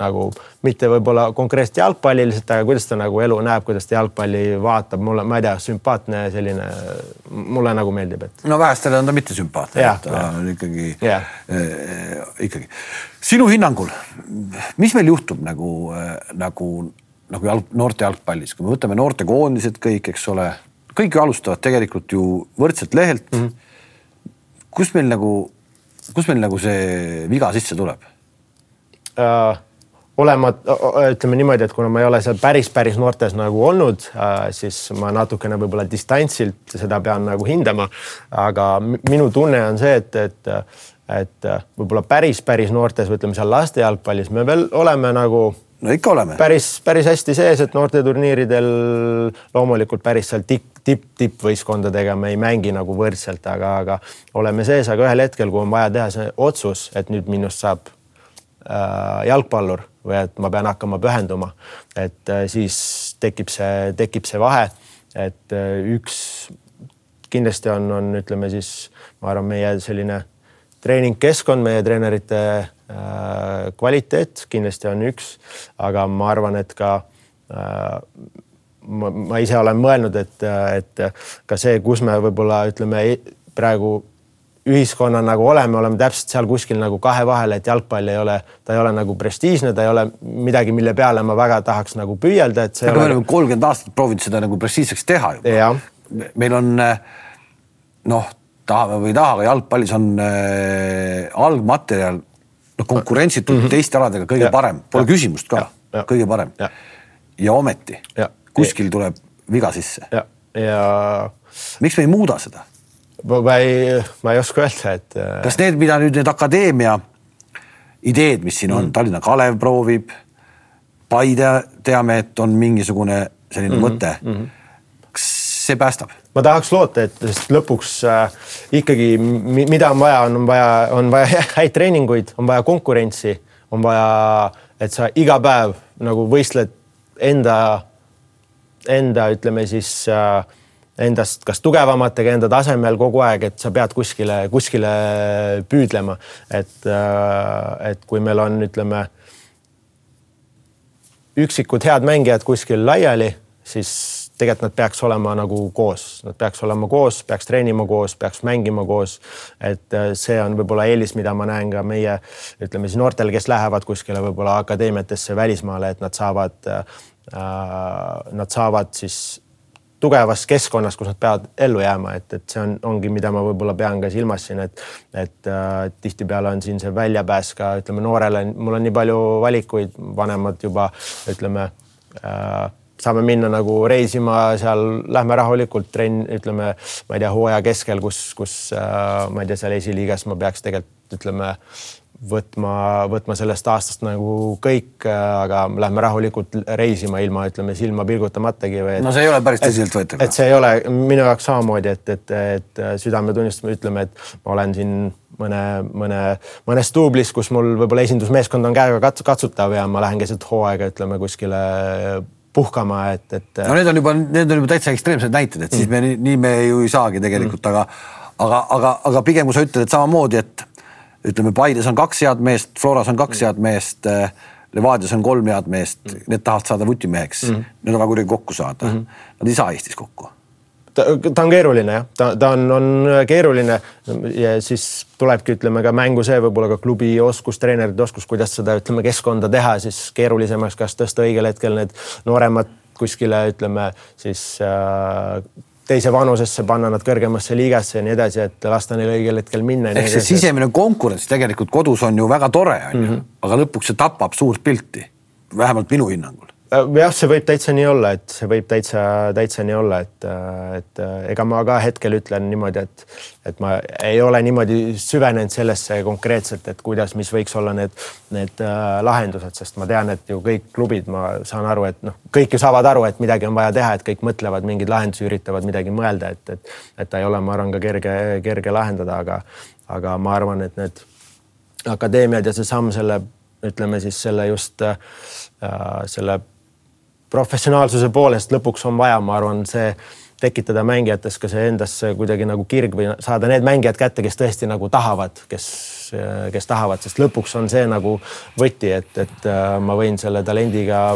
nagu mitte võib-olla konkreetselt jalgpalliliselt, aga kuidas ta nagu elu näeb, kuidas ta jalgpalli vaatab, mulle, ma ei tea, sümpaatne selline, mulle nagu meeldib, et. no vähestele on ta mitte sümpaatne, ta on ikkagi äh,, ikkagi. sinu hinnangul, mis meil juhtub nagu äh,, nagu, nagu jalg, noorte jalgpallis, kui me võtame noortekoondised kõik, eks ole, kõik ju alustavad tegelikult ju võrdselt lehelt mm. -hmm. kus meil nagu, kus meil nagu see viga sisse tuleb uh,? Olema, ütleme niimoodi, et kuna ma ei ole seal päris, päris noortes nagu olnud, äh, siis ma natukene võib-olla distantsilt seda pean nagu hindama. aga minu tunne on see, et, et, et võib-olla päris, päris noortes või ütleme seal laste jalgpallis me veel oleme nagu no ikka oleme. päris, päris hästi sees, et noorteturniiridel loomulikult päris seal tipp, tipp, tippvõistkondadega me ei mängi nagu võrdselt, aga, aga oleme sees, aga ühel hetkel, kui on vaja teha see otsus, et nüüd minust saab äh, jalgpallur või et ma pean hakkama pühenduma, et äh, siis tekib see, tekib see vahe, et äh, üks kindlasti on, on ütleme siis, ma arvan, meie selline treeningkeskkond, meie treenerite äh, kvaliteet kindlasti on üks, aga ma arvan, et ka äh, ma, ma ise olen mõelnud, et, et ka see, kus me võib-olla ütleme praegu ühiskonna nagu oleme, oleme täpselt seal kuskil nagu kahe vahel, et jalgpall ei ole, ta ei ole nagu prestiižne, ta ei ole midagi, mille peale ma väga tahaks nagu püüelda, et see. aga me oleme kolmkümmend aastat proovinud seda nagu prestiižseks teha juba. meil on noh, tahame või ei taha, aga jalgpallis on äh, algmaterjal noh, konkurentsitult mm -hmm. teiste aladega kõige ja. parem, pole ja. küsimust ka, kõige parem. ja ometi ja. kuskil tuleb viga sisse. ja, ja. miks me ei muuda seda? Ma ei, ma ei oska öelda, et. Äh, kas need, mida nüüd need akadeemia ideed, mis siin on mm., Tallinna Kalev proovib, Paide teame, et on mingisugune selline mm -hmm. mõte mm. -hmm. kas see päästab? ma tahaks loota, et sest lõpuks äh, ikkagi, mida on vaja, on vaja, on vaja häid treeninguid, on vaja konkurentsi, on vaja, et sa iga päev nagu võistled enda, enda ütleme siis äh, endast kas tugevamatega enda tasemel kogu aeg, et sa pead kuskile, kuskile püüdlema. et, äh, et kui meil on, ütleme üksikud head mängijad kuskil laiali, siis tegelikult nad peaks olema nagu koos, nad peaks olema koos, peaks treenima koos, peaks mängima koos. et äh, see on võib-olla eelis, mida ma näen ka meie ütleme siis noortel, kes lähevad kuskile võib-olla akadeemiatesse välismaale, et nad saavad äh,, nad saavad siis tugevas keskkonnas, kus nad peavad ellu jääma, et, et see on, ongi, mida ma võib-olla pean ka silmas siin, et, et äh, tihtipeale on siin see väljapääs ka ütleme noorele, mul on nii palju valikuid, vanemad juba ütleme äh, saame minna nagu reisima seal, lähme rahulikult trenn, ütleme, ma ei tea, hooaja keskel, kus, kus äh, ma ei tea, seal esiliigas ma peaks tegelikult ütleme võtma, võtma sellest aastast nagu kõik, aga lähme rahulikult reisima ilma, ütleme silma pilgutamatagi või. no see ei ole päris tõsiseltvõetav. et see ei ole minu jaoks samamoodi, et, et, et südametunnistusega ütleme, et ma olen siin mõne, mõne, mõnes duublis, kus mul võib-olla esindusmeeskond on käega katsutav ja ma lähen keset hooaega, ütleme kuskile puhkama, et, et. no need on juba, need on juba täitsa ekstreemsed näited, et siis me nii, nii me ju ei saagi tegelikult mm., aga, aga, aga, aga pigem kui sa ütled, et samamoodi, et ütleme, Paides on kaks head meest, Floras on kaks head meest. Levadias on kolm head meest, need tahavad saada vutimeheks mm, -hmm. need on vaja kuidagi kokku saada mm. -hmm. Nad ei saa Eestis kokku ta, ta on keeruline jah, ta, ta on, on keeruline ja siis tulebki, ütleme ka mängu see võib-olla ka klubi oskus, treenerite oskus, kuidas seda ütleme keskkonda teha siis keerulisemaks, kas tõsta õigel hetkel need nooremad kuskile ütleme siis äh, teise vanusesse, panna nad kõrgemasse liigasse ja nii edasi, et lasta neil õigel hetkel minna. ehk see sisemine konkurents tegelikult kodus on ju väga tore, on ju, mhm. aga lõpuks see tapab suurt pilti, vähemalt minu hinnangul jah, see võib täitsa nii olla, et see võib täitsa, täitsa nii olla, et, äh, et äh, ega ma ka hetkel ütlen niimoodi, et, et ma ei ole niimoodi süvenenud sellesse konkreetselt, et kuidas, mis võiks olla need, need lahendused, sest ma tean, et ju kõik klubid, ma saan aru, et noh, kõik ju saavad aru, et midagi on vaja teha, et kõik mõtlevad mingeid lahendusi, üritavad midagi mõelda, et, et, et ta ei ole, ma arvan, ka kerge, kerge lahendada, aga, aga ma arvan, et need akadeemiad ja see samm selle, ütleme siis selle just äh, selle professionaalsuse poolest lõpuks on vaja, ma arvan, see tekitada mängijates ka see endasse kuidagi nagu kirg või saada need mängijad kätte, kes tõesti nagu tahavad, kes, kes tahavad, sest lõpuks on see nagu võti, et, et äh, ma võin selle talendiga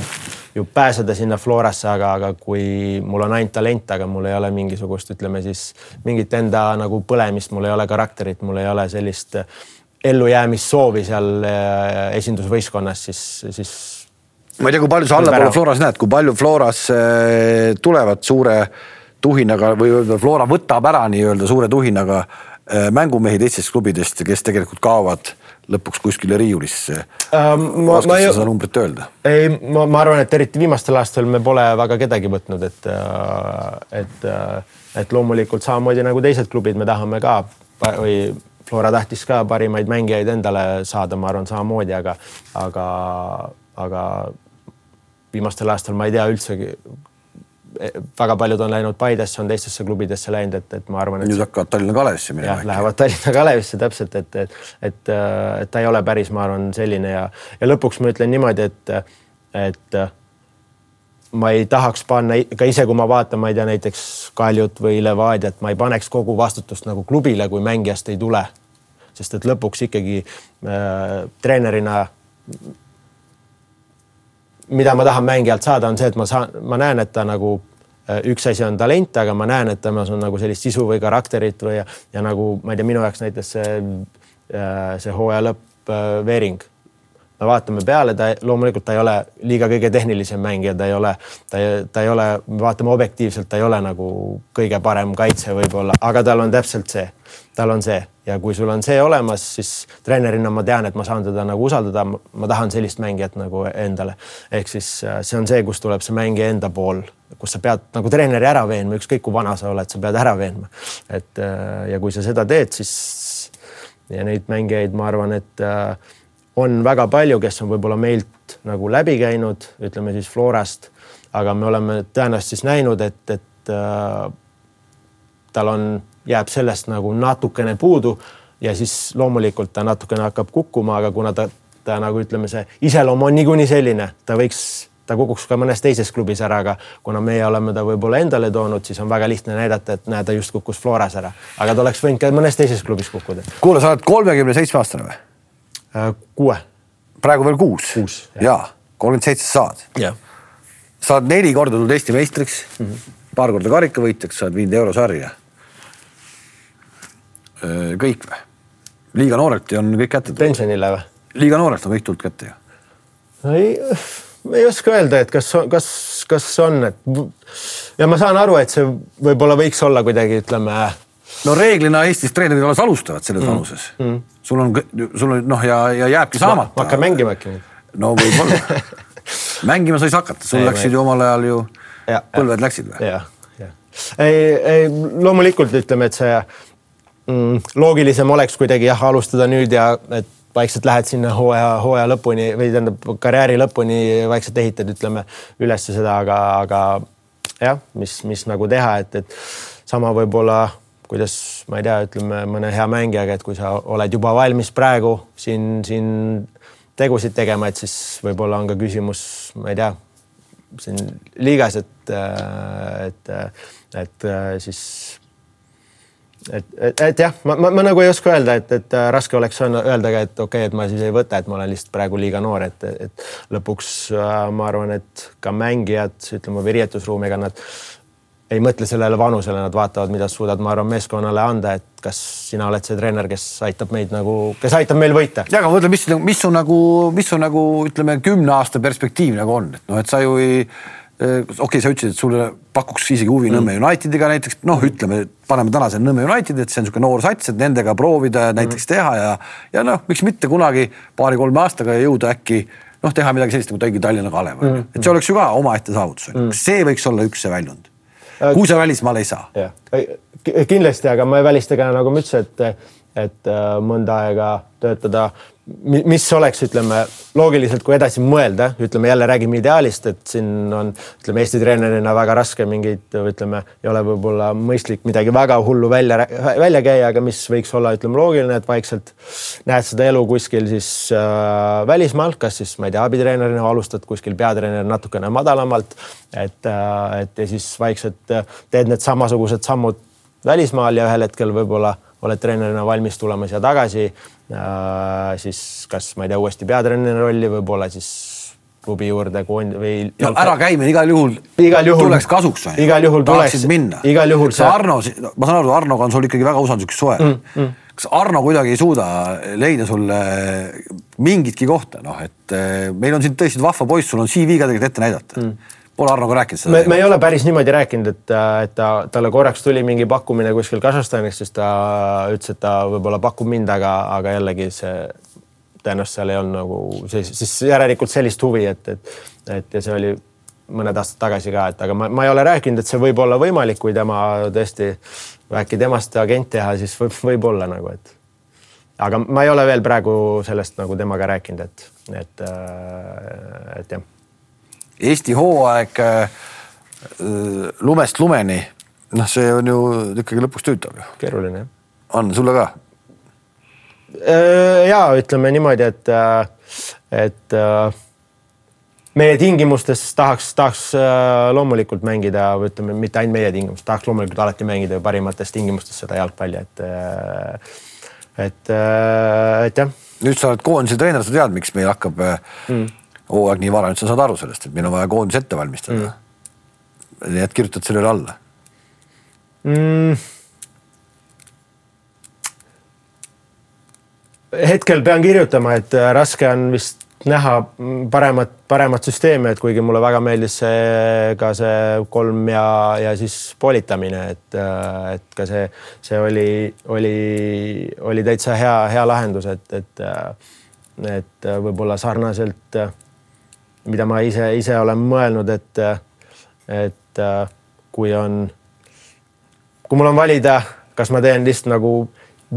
ju pääseda sinna Florasse, aga, aga kui mul on ainult talent, aga mul ei ole mingisugust, ütleme siis mingit enda nagu põlemist, mul ei ole karakterit, mul ei ole sellist ellujäämissoovi seal äh, esindusvõistkonnas, siis, siis ma ei tea, kui palju sa allapoole Floras näed, kui palju Floras eh, tulevad suure tuhinaga või Flora võtab ära nii-öelda suure tuhinaga eh, mängumehi teistest klubidest, kes tegelikult kaovad lõpuks kuskile riiulisse ähm,. oskad sa seda numbrit öelda? ei, ma, ma arvan, et eriti viimastel aastatel me pole väga kedagi võtnud, et, äh, et, äh, et loomulikult samamoodi nagu teised klubid, me tahame ka või Flora tahtis ka parimaid mängijaid endale saada, ma arvan samamoodi, aga, aga, aga viimastel aastatel ma ei tea üldsegi. väga paljud on läinud Paidesse, on teistesse klubidesse läinud, et, et ma arvan. nüüd hakkavad Tallinna Kalevisse minema. jah, lähevad Tallinna Kalevisse täpselt, et, et, et, et ta ei ole päris, ma arvan, selline ja, ja lõpuks ma ütlen niimoodi, et, et ma ei tahaks panna ka ise, kui ma vaatan, ma ei tea, näiteks Kaljut või Levadiat, ma ei paneks kogu vastutust nagu klubile, kui mängijast ei tule. sest et lõpuks ikkagi äh, treenerina mida ma tahan mängijalt saada, on see, et ma saan, ma näen, et ta nagu äh, üks asi on talent, aga ma näen, et temas on nagu sellist sisu või karakterit või ja, ja nagu ma ei tea, minu jaoks näiteks see, äh, see hooaja lõpp äh, Veering. me vaatame peale, ta loomulikult ta ei ole liiga kõige tehnilisem mängija, ta ei ole, ta ei, ta ei ole, me vaatame objektiivselt, ta ei ole nagu kõige parem kaitse võib-olla, aga tal on täpselt see, tal on see ja kui sul on see olemas, siis treenerina ma tean, et ma saan teda nagu usaldada. ma tahan sellist mängijat nagu endale. ehk siis äh, see on see, kust tuleb see mängija enda pool, kus sa pead nagu treeneri ära veenma, ükskõik kui vana sa oled, sa pead ära veenma. et äh, ja kui sa seda teed, siis ja neid mängijaid, ma arvan, et äh, on väga palju, kes on võib-olla meilt nagu läbi käinud, ütleme siis Florast, aga me oleme tõenäoliselt siis näinud, et, et tal on jääb sellest nagu natukene puudu ja siis loomulikult ta natukene hakkab kukkuma, aga kuna ta, ta nagu ütleme, see iseloom on niikuinii selline, ta võiks, ta kukuks ka mõnes teises klubis ära, aga kuna meie oleme ta võib-olla endale toonud, siis on väga lihtne näidata, et näe, ta just kukkus Floras ära, aga ta oleks võinud ka mõnes teises klubis kukkuda. kuule, sa oled kolmekümne seitsme aastane või? Äh, kuue. praegu veel kuus? kuus. jaa, kolmkümmend seitse saad. sa oled neli korda tulnud Eesti meistriks mm, -hmm. paar korda karikavõitjaks, sa oled viinud eurosarja. Kõik või? liiga noorelt on kõik kätte tulnud. pensionile või? liiga noorelt on kõik tulnud kätte ju. ei, ei oska öelda, et kas, kas, kas on, et ja ma saan aru, et see võib-olla võiks olla kuidagi, ütleme. no reeglina Eestis treenerid alles alustavad selles mm. vanuses mm.. sul on, sul on noh, ja, ja jääbki saamata. ma hakkan mängima äkki nüüd. no võib-olla mängima sa ei saa hakata, sul ei, läksid ju omal ajal ju, põlved läksid või? ei, ei loomulikult ütleme, et see mm, loogilisem oleks kuidagi jah, alustada nüüd ja et vaikselt lähed sinna hooaja, hooaja lõpuni või tähendab karjääri lõpuni vaikselt ehitad, ütleme üles seda, aga, aga jah, mis, mis nagu teha, et, et sama võib-olla kuidas ma ei tea, ütleme mõne hea mängijaga, et kui sa oled juba valmis praegu siin, siin tegusid tegema, et siis võib-olla on ka küsimus, ma ei tea, siin liigas, et, et, et siis et, et, et jah, ma, ma, ma nagu ei oska öelda, et, et raske oleks öelda ka, et okei okay,, et ma siis ei võta, et ma olen lihtsalt praegu liiga noor, et, et lõpuks äh, ma arvan, et ka mängijad, ütleme või riietusruumi, ega nad ei mõtle sellele vanusele, nad vaatavad, mida suudad, ma arvan, meeskonnale anda, et kas sina oled see treener, kes aitab meid nagu, kes aitab meil võita. ja, aga mõtle, mis, mis su nagu, mis su nagu ütleme, kümne aasta perspektiiv nagu on, et noh, et sa ju ei okei okay,, sa ütlesid, et sulle pakuks isegi huvi mm. Nõmme Unitediga näiteks, noh, ütleme, paneme tänase Nõmme Unitedi, et see on niisugune noor sats, et nendega proovida näiteks mm. teha ja, ja noh, miks mitte kunagi paari-kolme aastaga jõuda äkki noh, teha midagi sellist nagu tegi Tallinna Kalev mm., et see oleks ju ka omaette saavutus mm., see võiks olla üks see väljund äh,. kui sa välismaale ei saa. kindlasti, aga ma ei välista ka nagu ma ütlesin, et, et äh, mõnda aega töötada mis oleks, ütleme loogiliselt, kui edasi mõelda, ütleme jälle räägime ideaalist, et siin on, ütleme Eesti treenerina väga raske mingeid, ütleme, ei ole võib-olla mõistlik midagi väga hullu välja, välja käia, aga mis võiks olla, ütleme loogiline, et vaikselt näed seda elu kuskil siis äh, välismaal, kas siis ma ei tea, abitreenerina alustad kuskil peatreener natukene madalamalt, et äh,, et ja siis vaikselt äh, teed need samasugused sammud välismaal ja ühel hetkel võib-olla oled treenerina valmis tulema siia tagasi siis kas ma ei tea, uuesti peatreeneri rolli, võib-olla siis klubi juurde koond- või no,. ärakäimine igal juhul, igal juhul tuleks kasuks. igal juhul tuleks minna. igal juhul. see Arno, ma saan aru, Arnoga on sul ikkagi väga usalduslik suhe mm,. Mm. kas Arno kuidagi ei suuda leida sulle mingitki kohta, noh, et eh, meil on siin tõesti vahva poiss, sul on CV ka tegelikult ette näidata mm Pole Arnoga rääkinud seda? me, ei ole päris niimoodi rääkinud, et, et ta, talle korraks tuli mingi pakkumine kuskil Kasahstanis, siis ta ütles, et ta võib-olla pakub mind, aga, aga jällegi see tõenäoliselt seal ei olnud nagu siis, siis järelikult sellist huvi, et, et, et ja see oli mõned aastad tagasi ka, et aga ma, ma ei ole rääkinud, et see võib olla võimalik, kui tema tõesti äkki temast agent teha, siis võib, võib-olla nagu, et aga ma ei ole veel praegu sellest nagu temaga rääkinud, et, et, et jah Eesti hooaeg äh, lumest lumeni, noh, see on ju ikkagi lõpuks tüütav ju. keeruline jah. on sulle ka? Äh, ja ütleme niimoodi, et, äh, et meie tingimustes tahaks, tahaks loomulikult mängida, või ütleme, mitte ainult meie tingimustes, tahaks loomulikult alati mängida ju parimates tingimustes seda jalgpalli, et, et, et jah. nüüd sa oled koondise treener, sa tead, miks meil hakkab mm hooaeg nii vara, nüüd sa saad aru sellest, et meil on vaja koondis ette valmistada mm.. nii et kirjutad sellele alla mm.? hetkel pean kirjutama, et äh, raske on vist näha paremat, paremat süsteemi, et kuigi mulle väga meeldis see ka see kolm ja, ja siis poolitamine, et, äh, et ka see, see oli, oli, oli täitsa hea, hea lahendus, et, et, äh, et võib-olla sarnaselt mida ma ise, ise olen mõelnud, et, et kui on, kui mul on valida, kas ma teen lihtsalt nagu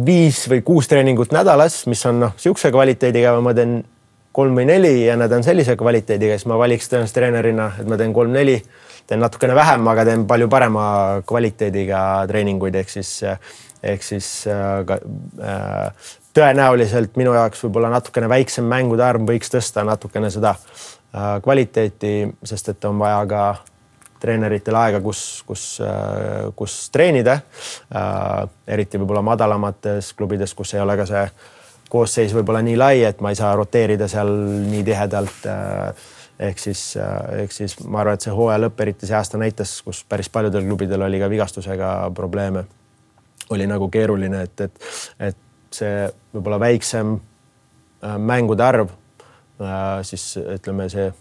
viis või kuus treeningut nädalas, mis on noh, niisuguse kvaliteediga või ma teen kolm või neli ja nad on sellise kvaliteediga, siis ma valiks tõenäoliselt treenerina, et ma teen kolm-neli, teen natukene vähem, aga teen palju parema kvaliteediga treeninguid, ehk siis, ehk siis äh, äh, tõenäoliselt minu jaoks võib-olla natukene väiksem mängude arv võiks tõsta natukene seda kvaliteeti, sest et on vaja ka treeneritel aega, kus, kus, äh, kus treenida. Äh, eriti võib-olla madalamates klubides, kus ei ole ka see koosseis võib-olla nii lai, et ma ei saa roteerida seal nii tihedalt. ehk siis, ehk siis ma arvan, et see hooaja lõpp, eriti see aasta näitas, kus päris paljudel klubidel oli ka vigastusega probleeme, oli nagu keeruline, et, et, et see võib-olla väiksem mängude arv, siis ütleme, see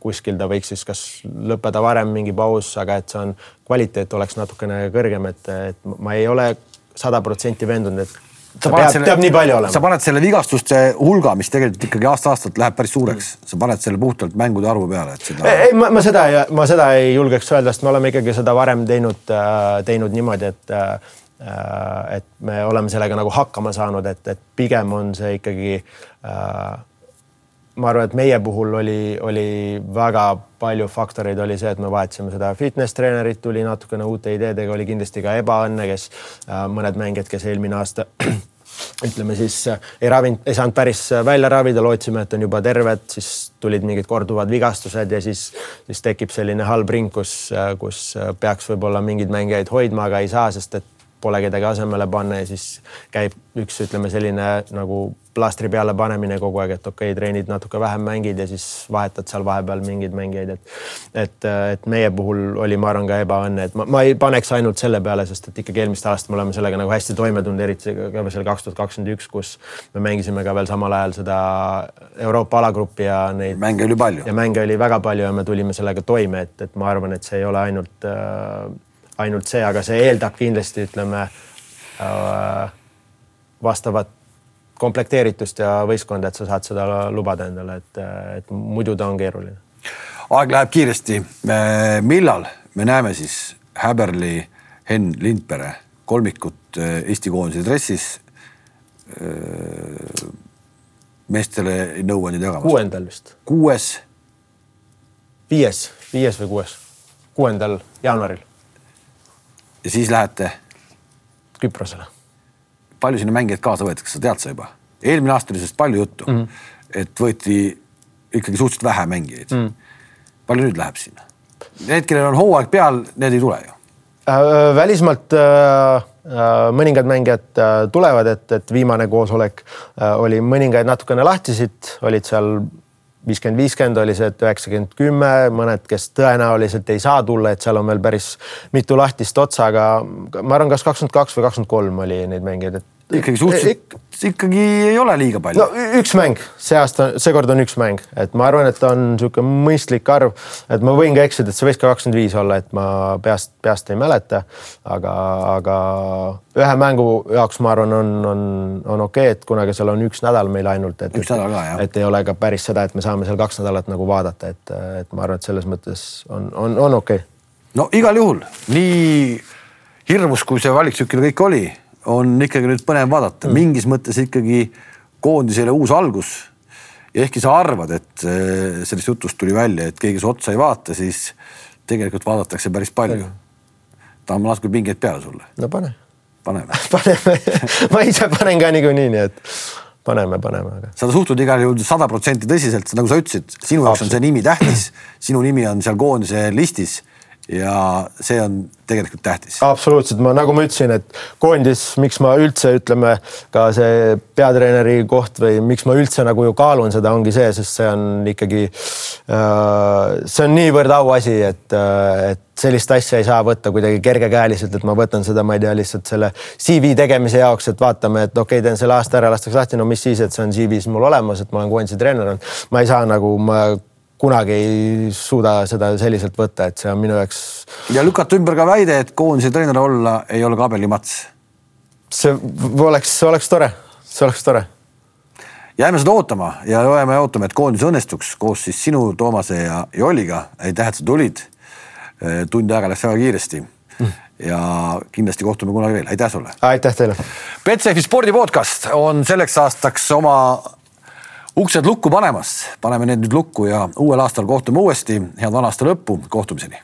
kuskil ta võiks siis kas lõppeda varem mingi paus, aga et see on, kvaliteet oleks natukene kõrgem, et, et ma ei ole sada protsenti veendunud, et sa peab, selle, peab nii palju olema. sa paned selle vigastuste hulga, mis tegelikult ikkagi aasta-aastalt läheb päris suureks, sa paned selle puhtalt mängude arvu peale, et seda. ei, ma, ma seda, ma seda ei julgeks öelda, sest me oleme ikkagi seda varem teinud, äh, teinud niimoodi, et äh, et me oleme sellega nagu hakkama saanud, et, et pigem on see ikkagi äh, ma arvan, et meie puhul oli, oli väga palju faktoreid, oli see, et me vahetasime seda fitness treenerit, tuli natukene uute ideedega, oli kindlasti ka ebaõnne, kes äh, mõned mängijad, kes eelmine aasta ütleme siis äh, ei ravinud, ei saanud päris äh, välja ravida, lootsime, et on juba terved, siis tulid mingid korduvad vigastused ja siis, siis tekib selline halb ring, kus, kus peaks võib-olla mingeid mängijaid hoidma, aga ei saa, sest et pole kedagi asemele panna ja siis käib üks, ütleme selline nagu plaastri peale panemine kogu aeg, et okei okay,, treenid natuke vähem mängid ja siis vahetad seal vahepeal mingeid mängijaid, et et, et meie puhul oli, ma arvan, ka ebaõnne, et ma, ma ei paneks ainult selle peale, sest et ikkagi eelmist aastat me oleme sellega nagu hästi toime tulnud, eriti ka seal kaks tuhat kakskümmend üks, kus me mängisime ka veel samal ajal seda Euroopa alagruppi ja neid mänge oli palju. ja mänge oli väga palju ja me tulime sellega toime, et, et ma arvan, et see ei ole ainult äh, ainult see, aga see eeldab kindlasti ütleme äh, vastavat komplekteeritust ja võistkonda, et sa saad seda lubada endale, et, et muidu ta on keeruline. aeg läheb kiiresti. millal me näeme siis Häberli, Henn Lindpere kolmikut äh, Eesti koondise dressis äh, meestele nõuandeid jagamas? kuuendal vist. kuues? viies, viies või kuues, kuuendal jaanuaril ja siis lähete? Küprosele. palju sinna mängijaid kaasa võetakse, sa tead sa juba? eelmine aasta oli sellest palju juttu mm, -hmm. et võeti ikkagi suhteliselt vähe mängijaid mm. -hmm. palju nüüd läheb sinna? Need, kellel on hooaeg peal, need ei tule ju äh,. välismaalt äh, äh mõningad mängijad äh, tulevad, et, et viimane koosolek äh, oli mõningaid natukene lahtisid, olid seal viiskümmend, viiskümmend oli see, et üheksakümmend, kümme, mõned, kes tõenäoliselt ei saa tulla, et seal on veel päris mitu lahtist otsa, aga ma arvan, kas kakskümmend kaks või kakskümmend kolm oli neid mängijaid, et ikkagi suhteliselt Ik, ikkagi ei ole liiga palju. no üks mäng, see aasta, seekord on üks mäng, et ma arvan, et on niisugune mõistlik arv, et ma võin ka eksida, et see võiks ka kakskümmend viis olla, et ma peast, peast ei mäleta. aga, aga ühe mängu jaoks ma arvan, on, on, on okei okay,, et kunagi seal on üks nädal meil ainult, et, üks nädal ka, jah. et ei ole ka päris seda, et me saame seal kaks nädalat nagu vaadata, et, et ma arvan, et selles mõttes on, on, on okei okay.. no igal juhul nii hirmus, kui see valiktsükkel kõik oli on ikkagi nüüd põnev vaadata mm., mingis mõttes ikkagi koondisele uus algus. ja ehkki sa arvad, et eh, sellest jutust tuli välja, et keegi su otsa ei vaata, siis tegelikult vaadatakse päris palju. tahan ma natuke pingeid peale sulle. no pane. paneme paneme ma ise panen ka niikuinii, nii et paneme, paneme aga. sa suhtud igal juhul sada protsenti tõsiselt, nagu sa ütlesid, sinu jaoks on see nimi tähtis, sinu nimi on seal koondise listis ja see on tegelikult tähtis. absoluutselt, ma nagu ma ütlesin, et koondis, miks ma üldse ütleme ka see peatreeneri koht või miks ma üldse nagu ju kaalun seda, ongi see, sest see on ikkagi äh,, see on niivõrd auasi, et, äh, et sellist asja ei saa võtta kuidagi kergekäeliselt, et ma võtan seda, ma ei tea, lihtsalt selle CV tegemise jaoks, et vaatame, et okei okay,, teen selle aasta ära, lastakse lahti, no mis siis, et see on CV-s mul olemas, et ma olen koondise treener olnud. ma ei saa nagu, ma kunagi ei suuda seda selliselt võtta, et see on minu jaoks. ja lükata ümber ka väide, et koondise treener olla ei ole kabelimats. see oleks, oleks tore, see oleks tore. jääme seda ootama ja loeme ja ootame, et koondis õnnestuks koos siis sinu, Toomase ja Jolliga. aitäh, et sa tulid. tund aega läks väga kiiresti mm. ja kindlasti kohtume kunagi veel, aitäh sulle. aitäh teile. Betsafe spordi podcast on selleks aastaks oma uksed lukku panemas, paneme need nüüd lukku ja uuel aastal kohtume uuesti. head vana aasta lõppu, kohtumiseni